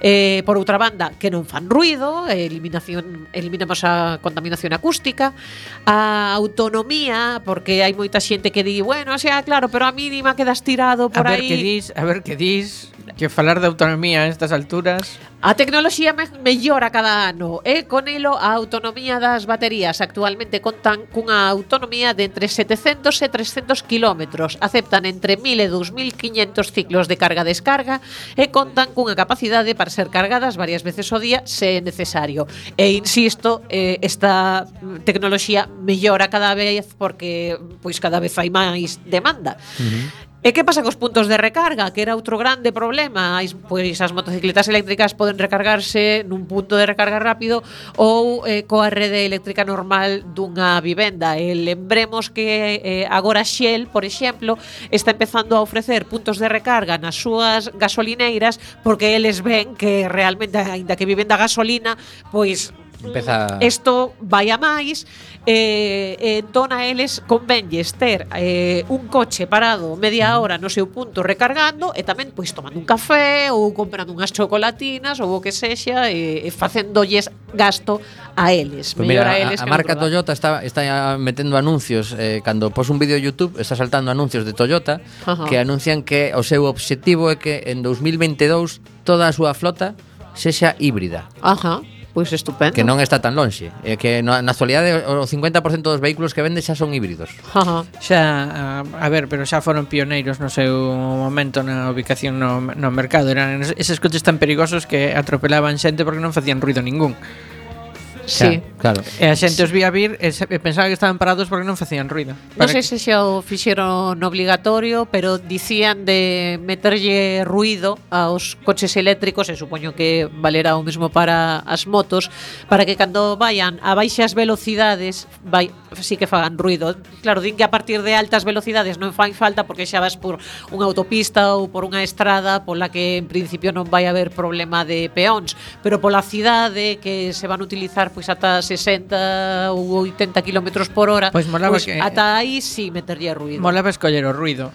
[SPEAKER 2] Eh, por outra banda, que non fan ruido, eliminación, eliminamos a contaminación acústica, a autonomía, porque hai moita xente que di, bueno, xa, claro, pero a mínima quedas tirado por
[SPEAKER 3] a ver
[SPEAKER 2] aí.
[SPEAKER 3] Que dis, a ver que dis, Que falar de autonomía a estas alturas...
[SPEAKER 2] A tecnoloxía me mellora cada ano e con elo a autonomía das baterías actualmente contan cunha autonomía de entre 700 e 300 km, aceptan entre 1000 e 2500 ciclos de carga-descarga e contan cunha capacidade para ser cargadas varias veces ao día se é necesario. E insisto, eh, esta tecnoloxía mellora cada vez porque pois cada vez hai máis demanda. Uh -huh. E que pasa cos puntos de recarga, que era outro grande problema? As, pois as motocicletas eléctricas poden recargarse nun punto de recarga rápido ou eh, coa rede eléctrica normal dunha vivenda. E lembremos que eh, agora Shell, por exemplo, está empezando a ofrecer puntos de recarga nas súas gasolineiras porque eles ven que realmente, aínda que vivenda gasolina, pois
[SPEAKER 1] Empeza...
[SPEAKER 2] Isto vai a máis eh, entón a eles convenlles ter eh, un coche parado media hora no seu punto recargando e tamén pois tomando un café ou comprando unhas chocolatinas ou o que sexa e, e facéndolles gasto a eles.
[SPEAKER 1] Pues mira, a,
[SPEAKER 2] eles
[SPEAKER 1] a,
[SPEAKER 2] a
[SPEAKER 1] marca Toyota está, está metendo anuncios eh, cando pos un vídeo YouTube está saltando anuncios de Toyota
[SPEAKER 2] Ajá.
[SPEAKER 1] que anuncian que o seu obxectivo é que en 2022 toda a súa flota sexa híbrida.
[SPEAKER 2] Ajá. Pois estupendo.
[SPEAKER 1] Que non está tan lonxe. É que na, na actualidade o 50% dos vehículos que vende xa son híbridos.
[SPEAKER 2] Ajá.
[SPEAKER 3] Xa, a ver, pero xa foron pioneiros no seu momento na ubicación no, no mercado. Eran eses coches tan perigosos que atropelaban xente porque non facían ruido ningún.
[SPEAKER 2] Sí.
[SPEAKER 1] Claro.
[SPEAKER 3] E a xente os vía vir e se- e pensaba que estaban parados porque non facían ruido.
[SPEAKER 2] Non sei
[SPEAKER 3] que...
[SPEAKER 2] se xa o fixeron obligatorio, pero dicían de meterlle ruido aos coches eléctricos, e supoño que valerá o mesmo para as motos, para que cando vayan a baixas velocidades, vai, sí que fagan ruido. Claro, din que a partir de altas velocidades non fai falta porque xa vas por unha autopista ou por unha estrada pola que en principio non vai haber problema de peóns, pero pola cidade que se van utilizar pois ata 60 ou 80 km por hora.
[SPEAKER 3] Pois molaba
[SPEAKER 2] pois,
[SPEAKER 3] que...
[SPEAKER 2] Ata aí si sí, meterlle ruido.
[SPEAKER 3] Molaba escoller o ruido.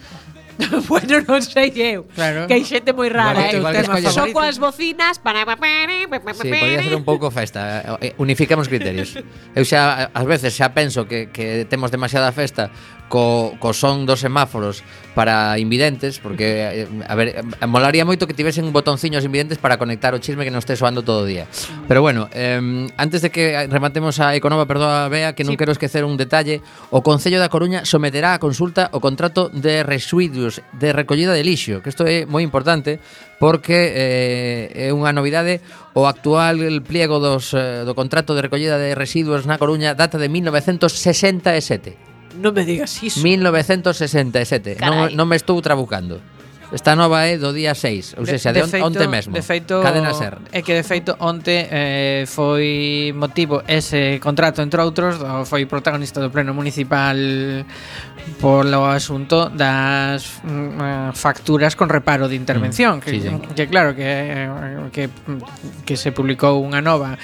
[SPEAKER 2] bueno, non sei eu.
[SPEAKER 3] Claro.
[SPEAKER 2] Que hai xente moi rara,
[SPEAKER 1] bueno,
[SPEAKER 2] eh.
[SPEAKER 1] Tema
[SPEAKER 2] Só coas bocinas para
[SPEAKER 1] Sí, podía ser un pouco festa. Eh, unificamos criterios. Eu xa ás veces xa penso que que temos demasiada festa co, co son dos semáforos para invidentes, porque eh, a ver, eh, molaría moito que tivesen botonciños invidentes para conectar o chisme que non este soando todo o día. Pero bueno, eh, antes de que rematemos a Econova, perdoa Bea, que non
[SPEAKER 2] sí.
[SPEAKER 1] quero esquecer un detalle, o Concello da Coruña someterá a consulta o contrato de residuos de recollida de lixo, que isto é moi importante porque eh, é unha novidade o actual pliego dos, eh, do contrato de recollida de residuos na Coruña data de 1967.
[SPEAKER 2] Non me digas iso.
[SPEAKER 1] 1967.
[SPEAKER 2] Carai.
[SPEAKER 1] Non, non me estou trabucando. Esta nova é do día 6, ou seja, de, de feito, onte mesmo.
[SPEAKER 3] De feito,
[SPEAKER 1] Cadena Ser.
[SPEAKER 3] É que de feito onte eh, foi motivo ese contrato entre outros, foi protagonista do pleno municipal polo asunto das mm, eh, facturas con reparo de intervención,
[SPEAKER 1] mm,
[SPEAKER 3] que,
[SPEAKER 1] sí, sí.
[SPEAKER 3] que claro que eh, que que se publicou unha nova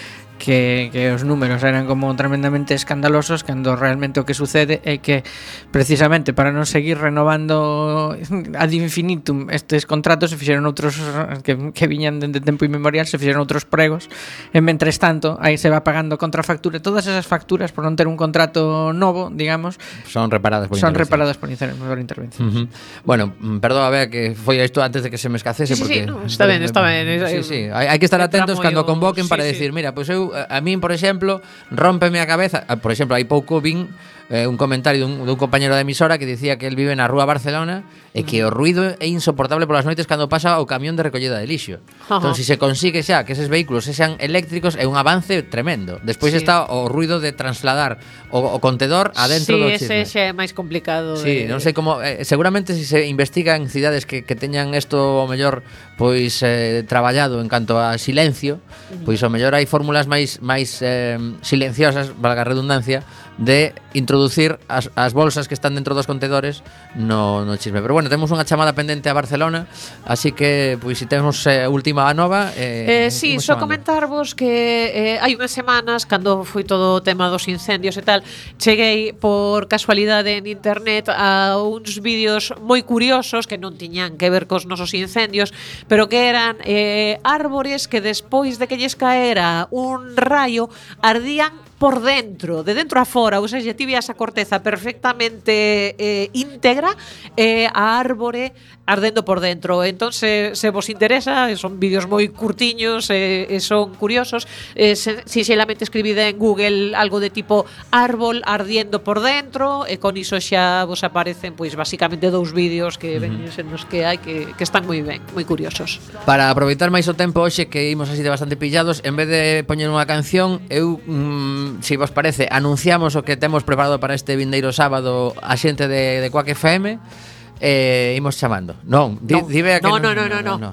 [SPEAKER 3] que, que os números eran como tremendamente escandalosos cando realmente o que sucede é que precisamente para non seguir renovando ad infinitum estes contratos se fixeron outros que, que viñan dende tempo inmemorial se fixeron outros pregos e mentres tanto aí se va pagando contrafactura todas esas facturas por non ter un contrato novo digamos
[SPEAKER 1] son reparadas por
[SPEAKER 3] son reparadas por, inter por intervención
[SPEAKER 1] uh -huh. bueno mm, perdón a ver que foi isto antes de que se me escacese
[SPEAKER 2] sí,
[SPEAKER 1] porque
[SPEAKER 2] sí, no, está ben está ben
[SPEAKER 1] sí, sí. hai, hai que estar atentos cando convoquen sí, para
[SPEAKER 2] sí.
[SPEAKER 1] decir mira, pois pues eu a, min, por exemplo, rómpeme a cabeza, por exemplo, hai pouco vin eh, un comentario dun, dun compañero da emisora que dicía que el vive na rúa Barcelona e que o ruido é insoportable polas noites cando pasa o camión de recollida de lixo.
[SPEAKER 2] Ajá.
[SPEAKER 1] Entón, se se consigue xa que eses vehículos sean eléctricos é un avance tremendo. Despois
[SPEAKER 2] sí.
[SPEAKER 1] está o ruido de trasladar o, o contedor adentro
[SPEAKER 2] sí,
[SPEAKER 1] do chisme.
[SPEAKER 2] Sí, ese xa é máis complicado.
[SPEAKER 1] Sí,
[SPEAKER 2] de...
[SPEAKER 1] non sei como... Eh, seguramente se se investiga en cidades que, que teñan isto o mellor pois eh, traballado en canto a silencio, pois o mellor hai fórmulas máis máis eh, silenciosas, valga a redundancia, de introducir as, as bolsas que están dentro dos contedores no, no chisme. Pero bueno, temos unha chamada pendente a Barcelona, así que pois se temos eh, última a nova... Eh,
[SPEAKER 2] eh sí, só
[SPEAKER 1] so
[SPEAKER 2] comentarvos que eh, hai unhas semanas, cando foi todo o tema dos incendios e tal, cheguei por casualidade en internet a uns vídeos moi curiosos que non tiñan que ver cos nosos incendios, pero que eran eh, árbores que despois de que lles caera un rayo ardían por dentro, de dentro a fora, ou seja, tive a corteza perfectamente eh, íntegra e eh, a árbore ardendo por dentro. Entón, se, se vos interesa, son vídeos moi curtiños e eh, son curiosos, eh, sinxelamente escribida en Google algo de tipo árbol ardiendo por dentro e con iso xa vos aparecen pois basicamente dous vídeos que veñen en nos que hai que, que están moi ben, moi curiosos.
[SPEAKER 1] Para aproveitar máis o tempo hoxe que imos así de bastante pillados, en vez de poñer unha canción, eu mm, se si vos parece, anunciamos o que temos preparado para este vindeiro sábado a xente de, de Quack FM e eh, imos chamando. Non, di,
[SPEAKER 2] non.
[SPEAKER 1] di Bea que
[SPEAKER 2] non.
[SPEAKER 1] Non,
[SPEAKER 2] non, non, no, No.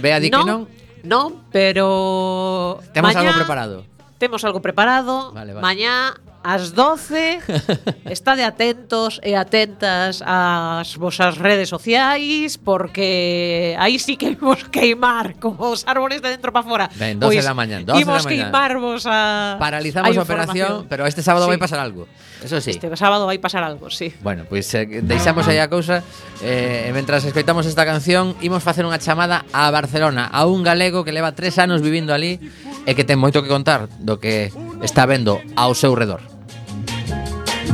[SPEAKER 1] Bea di que non.
[SPEAKER 2] Non, pero...
[SPEAKER 1] Temos
[SPEAKER 2] mañá,
[SPEAKER 1] algo preparado.
[SPEAKER 2] Temos algo preparado.
[SPEAKER 1] Vale, vale.
[SPEAKER 2] Mañá ás 12. Estade atentos e atentas ás vosas redes sociais porque aí sí que imos queimar como os árboles de dentro para fora.
[SPEAKER 1] Ben, 12 pois, da mañá, 12
[SPEAKER 2] imos
[SPEAKER 1] da mañá.
[SPEAKER 2] queimarvos a
[SPEAKER 1] Paralizamos a operación, pero este sábado
[SPEAKER 2] sí.
[SPEAKER 1] vai pasar algo. Eso sí.
[SPEAKER 2] Este sábado vai pasar algo, sí.
[SPEAKER 1] Bueno, pois pues, eh, deixamos aí a cousa eh, e mentras escoitamos esta canción imos facer unha chamada a Barcelona a un galego que leva tres anos vivindo ali E que ten moito que contar do que está vendo ao seu redor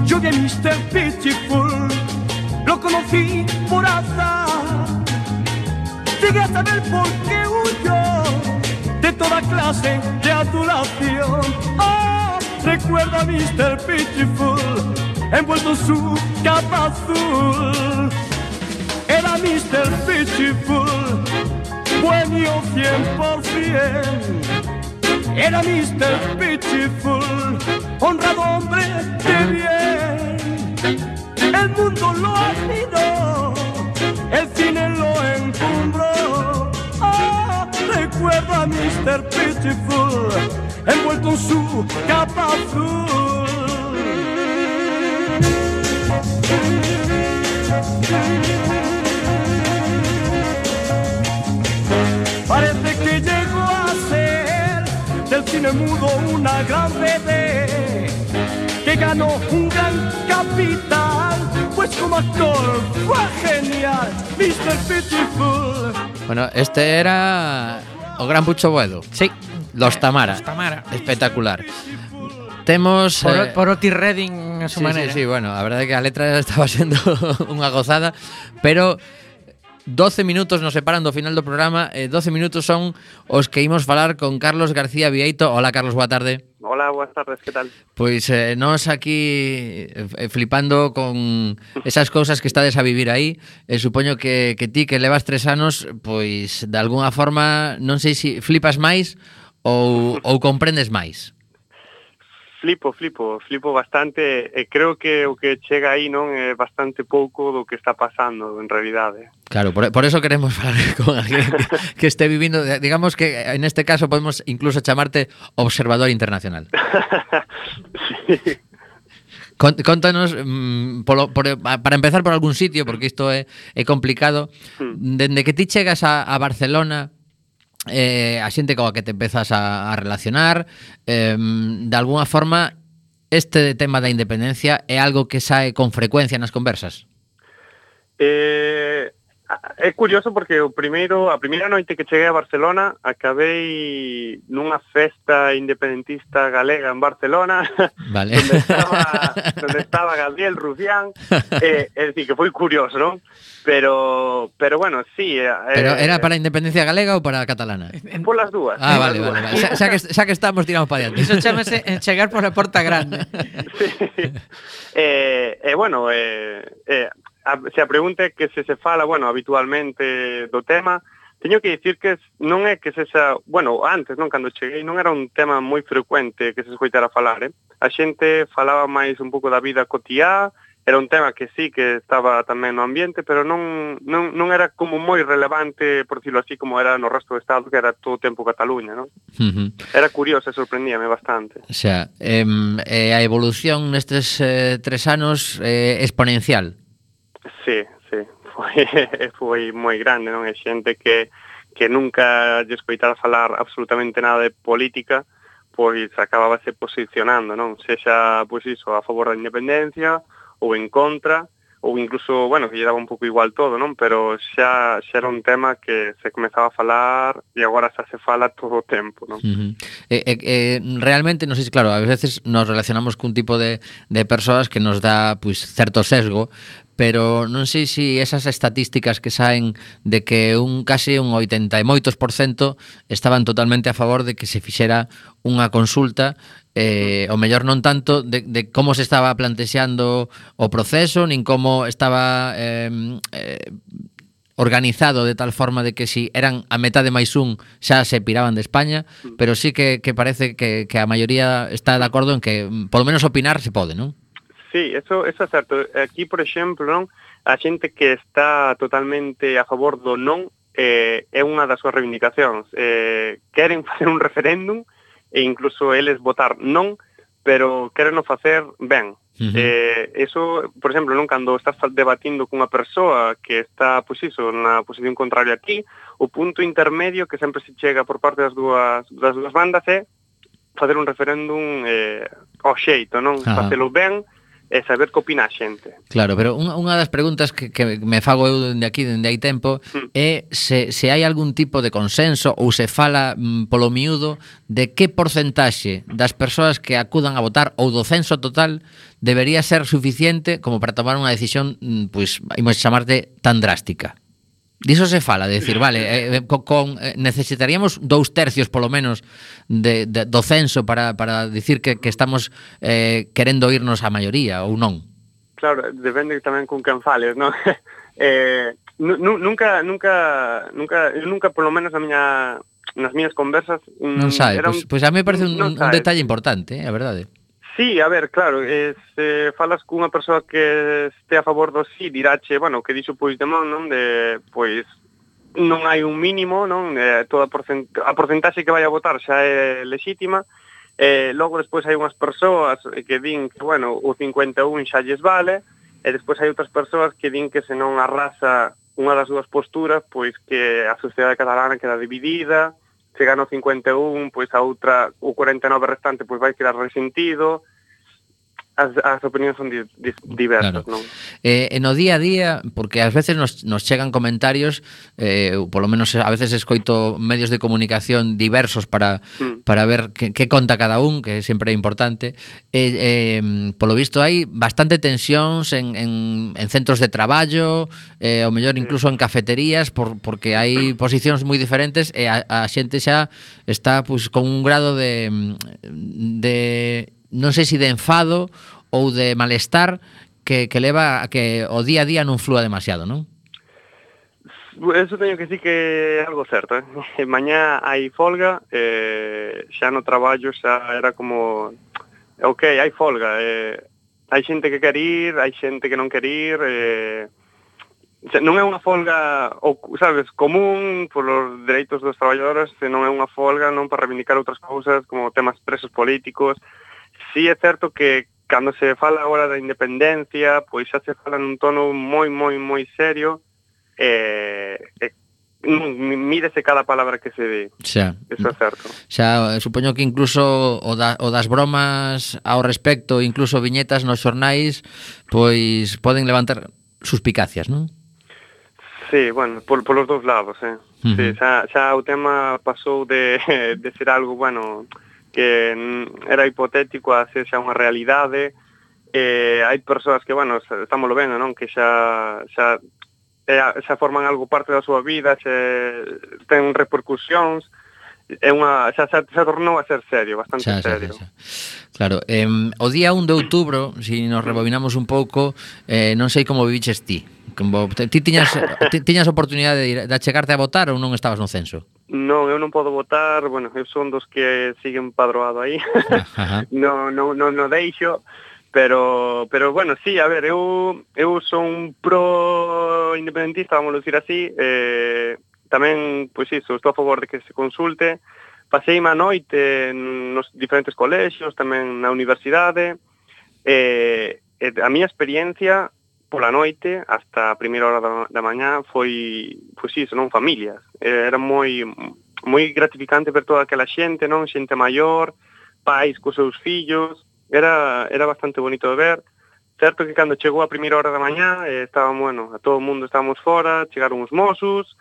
[SPEAKER 10] Yo a Mr. Pitiful, lo conocí por azar. Llegué a saber por qué huyó de toda clase de adulación. Oh, recuerdo a Mr. Pitiful, envuelto en su capa azul. Era Mr. Pitiful, bohemio 100%. Era Mr. Pitiful, honrado hombre de bien. El mundo lo admiró, el cine lo encumbró. Ah, recuerdo a Mr. Pitiful, envuelto en su capa azul. Cine mudo una gran bebé que ganó un gran capital, pues como actor fue genial, Mr. Pitiful.
[SPEAKER 1] Bueno, este era o Gran Pucho Boedo.
[SPEAKER 3] Sí.
[SPEAKER 1] Los Tamara.
[SPEAKER 3] Los Tamara.
[SPEAKER 1] Espectacular. Temos
[SPEAKER 3] Por,
[SPEAKER 1] eh,
[SPEAKER 3] por Otis Redding a su
[SPEAKER 1] sí,
[SPEAKER 3] maneira.
[SPEAKER 1] Sí, sí, bueno, a verdade é que a letra estaba sendo unha gozada, pero 12 minutos nos separan do final do programa eh, 12 minutos son os que imos falar con Carlos García Vieito. Hola Carlos, boa tarde.
[SPEAKER 11] Hola, boas tardes, que tal?
[SPEAKER 1] Pois eh, nos aquí eh, eh, flipando con esas cousas que estades a vivir aí eh, Supoño que, que ti que levas tres anos Pois de alguna forma non sei se si flipas máis ou, ou comprendes máis.
[SPEAKER 11] Flipo, flipo, flipo bastante e creo que o que chega aí non é bastante pouco do que está pasando en realidade.
[SPEAKER 1] Claro, por, por eso queremos falar con alguén que, que este vivindo, digamos que en este caso podemos incluso chamarte observador internacional. sí. Contanos, mm, polo, por, para empezar por algún sitio, porque isto é, é complicado, hmm. dende que ti chegas a, a Barcelona, eh, a xente coa que te empezas a, a relacionar eh, de alguna forma este tema da independencia é algo que sae con frecuencia nas conversas?
[SPEAKER 11] Eh, É curioso porque o primeiro, a primeira noite que cheguei a Barcelona acabei nunha festa independentista galega en Barcelona
[SPEAKER 1] vale.
[SPEAKER 11] onde, estaba, onde estaba Gabriel Rufián eh, é dicir, que foi curioso, non? Pero, pero bueno, sí eh,
[SPEAKER 1] Pero eh, era para a independencia galega ou para a catalana?
[SPEAKER 11] Polas dúas
[SPEAKER 1] Ah, vale,
[SPEAKER 11] dúas.
[SPEAKER 1] vale, vale. Xa, xa, que, xa que estamos tiramos para diante
[SPEAKER 3] Iso chamase chegar por a porta grande sí.
[SPEAKER 11] Eh, eh, bueno, eh, eh, a, se a pregunta é que se se fala, bueno, habitualmente do tema, teño que dicir que non é que sexa, bueno, antes, non, cando cheguei, non era un tema moi frecuente que se escoitara falar, eh? A xente falaba máis un pouco da vida cotiá, era un tema que sí que estaba tamén no ambiente, pero non, non, non era como moi relevante, por decirlo así, como era no resto do Estado, que era todo o tempo Cataluña, non?
[SPEAKER 1] Uh -huh.
[SPEAKER 11] Era curioso, sorprendíame bastante.
[SPEAKER 1] O sea, eh, eh, a evolución nestes eh, tres anos é eh, exponencial.
[SPEAKER 11] Sí, sí, foi, foi moi grande, non? É xente que, que nunca lle escoitara falar absolutamente nada de política, pois acabábase posicionando, non? Sexa, pois iso, a favor da independencia ou en contra, ou incluso, bueno, que lle daba un pouco igual todo, non? Pero xa, xa era un tema que se comezaba a falar e agora xa se fala todo o tempo, non?
[SPEAKER 1] Uh -huh. eh, eh, eh, realmente, non sei se, claro, a veces nos relacionamos cun tipo de, de persoas que nos dá, pois, pues, certo sesgo, pero non sei se si esas estatísticas que saen de que un case un 80 e moitos por cento estaban totalmente a favor de que se fixera unha consulta eh, o mellor non tanto de, de como se estaba plantexando o proceso, nin como estaba eh, eh, organizado de tal forma de que si eran a metade máis un xa se piraban de España, pero sí que, que parece que, que a maioría está de acordo en que mm, polo menos opinar se pode, non?
[SPEAKER 11] Sí, eso, eso é certo. Aquí, por exemplo, non a xente que está totalmente a favor do non eh, é unha das súas reivindicacións. Eh, queren facer un referéndum e incluso eles votar non, pero queren o facer ben.
[SPEAKER 12] Uh -huh.
[SPEAKER 11] eh, eso, por exemplo, non cando estás debatindo cunha persoa que está, pois iso, na posición contraria a ti, o punto intermedio que sempre se chega por parte das dúas, das dúas bandas é facer un referéndum eh, ao xeito, non? Facelo ben, e saber que opina a xente.
[SPEAKER 1] Claro, pero unha, unha das preguntas que, que me fago eu dende aquí, dende hai tempo, hmm. é se, se hai algún tipo de consenso ou se fala mm, polo miúdo de que porcentaxe das persoas que acudan a votar ou do censo total debería ser suficiente como para tomar unha decisión, mm, pois, imos chamarte, tan drástica. Diso se fala, de decir, vale, eh, eh con, con eh, necesitaríamos dous tercios polo menos de, de, do censo para, para dicir que, que estamos eh, querendo irnos a maioría ou non.
[SPEAKER 11] Claro, depende tamén con quen fales, non? eh, nunca, nunca, nunca, eu nunca polo menos a miña nas miñas conversas mm,
[SPEAKER 1] non sabe,
[SPEAKER 11] era
[SPEAKER 1] pois, pois a mí me parece un, un,
[SPEAKER 11] un
[SPEAKER 1] detalle importante, eh, a verdade.
[SPEAKER 11] Sí, a ver, claro, eh, se falas cunha persoa que este a favor do sí, dirache, bueno, que dixo Puigdemont, non, de, pois, non hai un mínimo, non, eh, toda a, porcent a porcentaxe que vai a votar xa é lexítima, eh, logo despois hai unhas persoas que din que, bueno, o 51 xa lles vale, e despois hai outras persoas que din que se non arrasa unha das dúas posturas, pois que a sociedade catalana queda dividida, chega no 51, pois a outra, o 49 restante pois vai quedar resentido, as, as opinións son di, di, diversas,
[SPEAKER 1] claro.
[SPEAKER 11] non?
[SPEAKER 1] Eh, e no día a día, porque ás veces nos, nos chegan comentarios, eh, polo menos a veces escoito medios de comunicación diversos para,
[SPEAKER 11] mm.
[SPEAKER 1] para ver que, que conta cada un, que sempre é importante. Eh, eh, polo visto hai bastante tensións en, en, en centros de traballo, eh, ou mellor incluso en cafeterías, por, porque hai posicións moi diferentes e a, a xente xa está pues, con un grado de, de non sei se de enfado ou de malestar que, que leva a que o día a día non flúa demasiado, non?
[SPEAKER 11] Eso teño que dicir que é algo certo. Eh? Mañá hai folga, eh, xa no traballo xa era como... Ok, hai folga, eh, hai xente que quer ir, hai xente que non quer ir, eh, xa, non é unha folga, ou, sabes, común polos dereitos dos traballadores, non é unha folga non para reivindicar outras cousas como temas presos políticos, sí é certo que cando se fala agora da independencia, pois xa se fala nun tono moi, moi, moi serio, eh, eh, e, e mírese cada palabra que se di.
[SPEAKER 1] Xa.
[SPEAKER 11] Eso é certo.
[SPEAKER 1] Xa, eh, supoño que incluso o, da, o das bromas ao respecto, incluso viñetas nos xornais, pois poden levantar suspicacias, non?
[SPEAKER 11] Sí, bueno, por, por los dos lados, eh.
[SPEAKER 1] Uh -huh.
[SPEAKER 11] sí, xa, xa o tema pasou de, de ser algo, bueno, que era hipotético a ser xa unha realidade, eh, hai persoas que, bueno, estamos lo vendo, non? Que xa, xa, xa, xa forman algo parte da súa vida, xa, ten repercusións, é unha xa, xa, xa tornou a ser serio, bastante
[SPEAKER 1] xa,
[SPEAKER 11] serio.
[SPEAKER 1] Xa, xa. Claro, eh, o día 1 de outubro, se si nos rebobinamos un pouco, eh, non sei como viviches ti. Como, ti tiñas, ti, tiñas oportunidade de, ir, de achegarte a votar ou non estabas no censo?
[SPEAKER 11] Non, eu non podo votar, bueno, eu son dos que siguen padroado aí. non, non, non, non deixo, pero pero bueno, sí, a ver, eu eu son un pro independentista, vamos a decir así, eh Tamén, pois iso, estou a favor de que se consulte. Pasei má noite nos diferentes colexios, tamén na universidade. E, e a miña experiencia pola noite hasta a primeira hora da, da mañá foi, pois iso, non familias. Era moi moi gratificante ver toda aquela xente, non? Xente maior, pais cos seus fillos, era, era bastante bonito de ver. Certo que cando chegou a primeira hora da mañá, eh, estábamos, bueno, a todo o mundo estábamos fora, chegaron os mosos,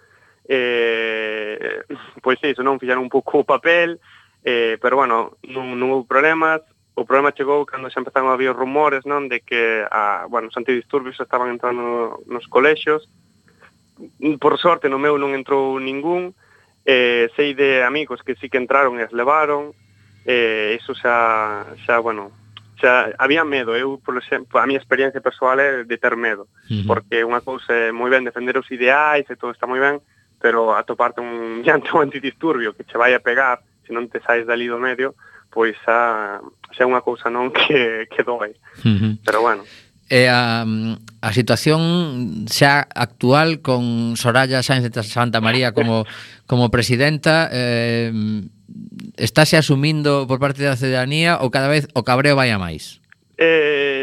[SPEAKER 11] eh, pois iso, non fixaron un pouco o papel, eh, pero bueno, non, non houve problemas, o problema chegou cando xa empezaron a haber rumores, non, de que a, bueno, os antidisturbios estaban entrando nos colexios, por sorte no meu non entrou ningún, eh, sei de amigos que sí que entraron e as levaron, eh, iso xa, xa, bueno, xa había medo, eu, por exemplo, a miña experiencia persoal é de ter medo,
[SPEAKER 1] uh -huh.
[SPEAKER 11] porque unha cousa é moi ben defender os ideais e todo está moi ben, pero atoparte un llante ou antidisturbio que che vai a pegar se non te saes dali do medio, pois a, xa unha cousa non que, que doe.
[SPEAKER 1] Uh -huh.
[SPEAKER 11] Pero bueno.
[SPEAKER 1] E a, a situación xa actual con Soraya Sáenz de Santa María como, como presidenta eh, estáse asumindo por parte da cidadanía ou cada vez o cabreo vai a máis?
[SPEAKER 11] Eh,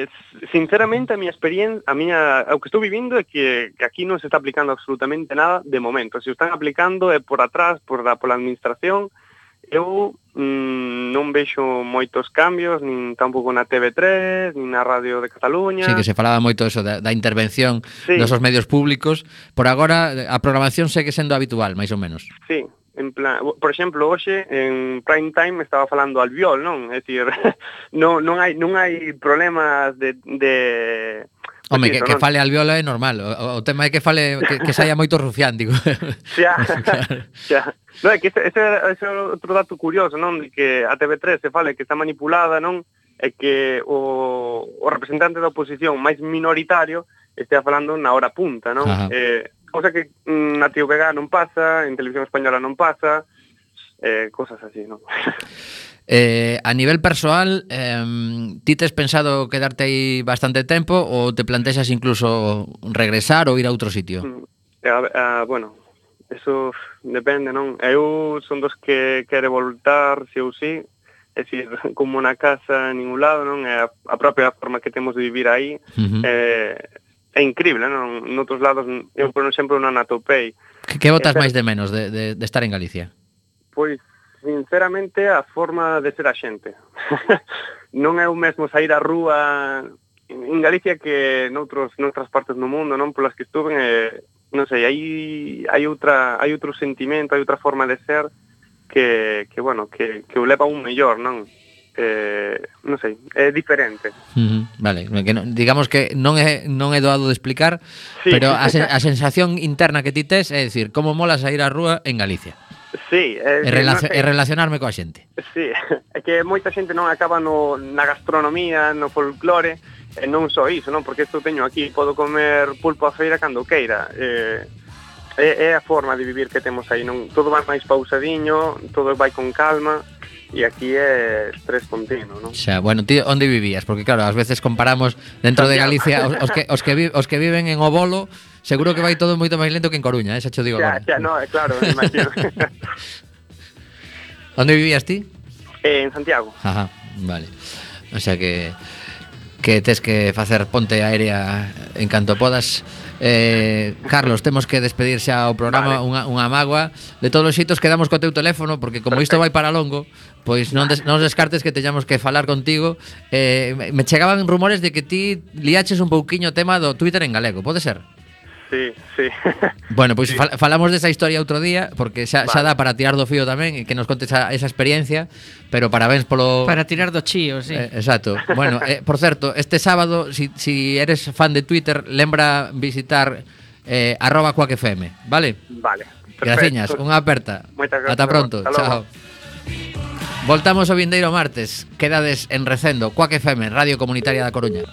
[SPEAKER 11] Sinceramente, a miña experiencia, a miña, o que estou vivindo é que, que aquí non se está aplicando absolutamente nada de momento. Se están aplicando é por atrás, por da, pola administración. Eu mm, non vexo moitos cambios, nin tampouco na TV3, nin na Radio de Cataluña.
[SPEAKER 1] Sí, que se falaba moito eso da, da intervención
[SPEAKER 11] sí.
[SPEAKER 1] dos medios públicos. Por agora, a programación segue sendo habitual, máis ou menos.
[SPEAKER 11] Sí, en plan, por exemplo, hoxe en prime time estaba falando al viol, non? É dicir, non, non hai non hai problemas de de
[SPEAKER 1] Home, que, que fale al viola é normal. O, o tema é que fale que, que saia moito rufián, digo.
[SPEAKER 11] Xa, xa. No, é que ese, ese é outro dato curioso, non? De que a TV3 se fale que está manipulada, non? É que o, o representante da oposición máis minoritario estea falando na hora punta, non?
[SPEAKER 1] Ajá.
[SPEAKER 11] Eh, Cosa que mm, na Tío vega non pasa, en Televisión Española non pasa, eh, cosas así, non?
[SPEAKER 1] Eh, a nivel persoal, eh, ti tes pensado quedarte aí bastante tempo ou te plantexas incluso regresar ou ir a outro sitio?
[SPEAKER 11] Eh, a, bueno, eso depende, non? Eu son dos que quere voltar, se ou si, é dicir, como na casa en ningún lado, non? É a, a propia forma que temos de vivir aí,
[SPEAKER 1] uh -huh.
[SPEAKER 11] eh, é increíble, non? Noutros lados, eu, por exemplo, non atopei.
[SPEAKER 1] Que, que botas máis de menos de, de, de estar en Galicia?
[SPEAKER 11] Pois, sinceramente, a forma de ser a xente. non é o mesmo sair á rúa en Galicia que noutros, noutras partes do mundo, non? Polas que estuve, eh, non sei, hai, hai, outra, hai outro sentimento, hai outra forma de ser que, que bueno, que, que o leva un mellor, non? eh, non sei, é diferente.
[SPEAKER 1] Uh -huh, vale, que non, digamos que non é non é doado de explicar,
[SPEAKER 11] sí.
[SPEAKER 1] pero a, sen, a sensación interna que ti tes é dicir, como mola sair á rúa en Galicia.
[SPEAKER 11] Sí,
[SPEAKER 1] é,
[SPEAKER 11] é,
[SPEAKER 1] relacion,
[SPEAKER 11] no,
[SPEAKER 1] e relacionarme coa xente.
[SPEAKER 11] Sí, é que moita xente non acaba no, na gastronomía, no folclore, e non só iso, non? Porque isto teño aquí, podo comer pulpo a feira cando queira. Eh, é, é a forma de vivir que temos aí, non? Todo vai máis pausadiño, todo vai con calma, e aquí é estrés continuo, non?
[SPEAKER 1] Xa, bueno, ti onde vivías? Porque claro, ás veces comparamos dentro de Galicia os, os que os que vi, os que viven en Obolo, seguro que vai todo moito máis lento que en Coruña, eh? xa che digo
[SPEAKER 11] xa,
[SPEAKER 1] agora.
[SPEAKER 11] Xa, no, é claro, imagino.
[SPEAKER 1] onde vivías ti?
[SPEAKER 11] Eh, en Santiago.
[SPEAKER 1] Ajá, vale. O sea que que tes que facer ponte aérea en canto podas. Eh, Carlos, temos que despedir xa o programa
[SPEAKER 11] vale.
[SPEAKER 1] unha, unha magua De todos os xitos quedamos co teu teléfono Porque como isto vai para longo Pois non, des, non descartes que teñamos que falar contigo eh, Me chegaban rumores de que ti liaches un pouquiño o tema do Twitter en galego, pode ser?
[SPEAKER 11] Sí, sí
[SPEAKER 1] Bueno, pois sí. fal, falamos desa historia outro día Porque xa,
[SPEAKER 11] vale.
[SPEAKER 1] xa dá para tirar do fío tamén E que nos contes a, esa experiencia Pero parabéns polo...
[SPEAKER 3] Para tirar do chío, sí
[SPEAKER 1] eh, Exacto Bueno, eh, por certo, este sábado Si, si eres fan de Twitter Lembra visitar eh, arroba coacfm, vale?
[SPEAKER 11] Vale
[SPEAKER 1] Graciñas, unha aperta
[SPEAKER 11] Moitas gracias.
[SPEAKER 1] Ata pronto,
[SPEAKER 11] Hasta
[SPEAKER 1] chao Voltamos o vindeiro martes. Quedades en Recendo, Coac FM, Radio Comunitaria da Coruña.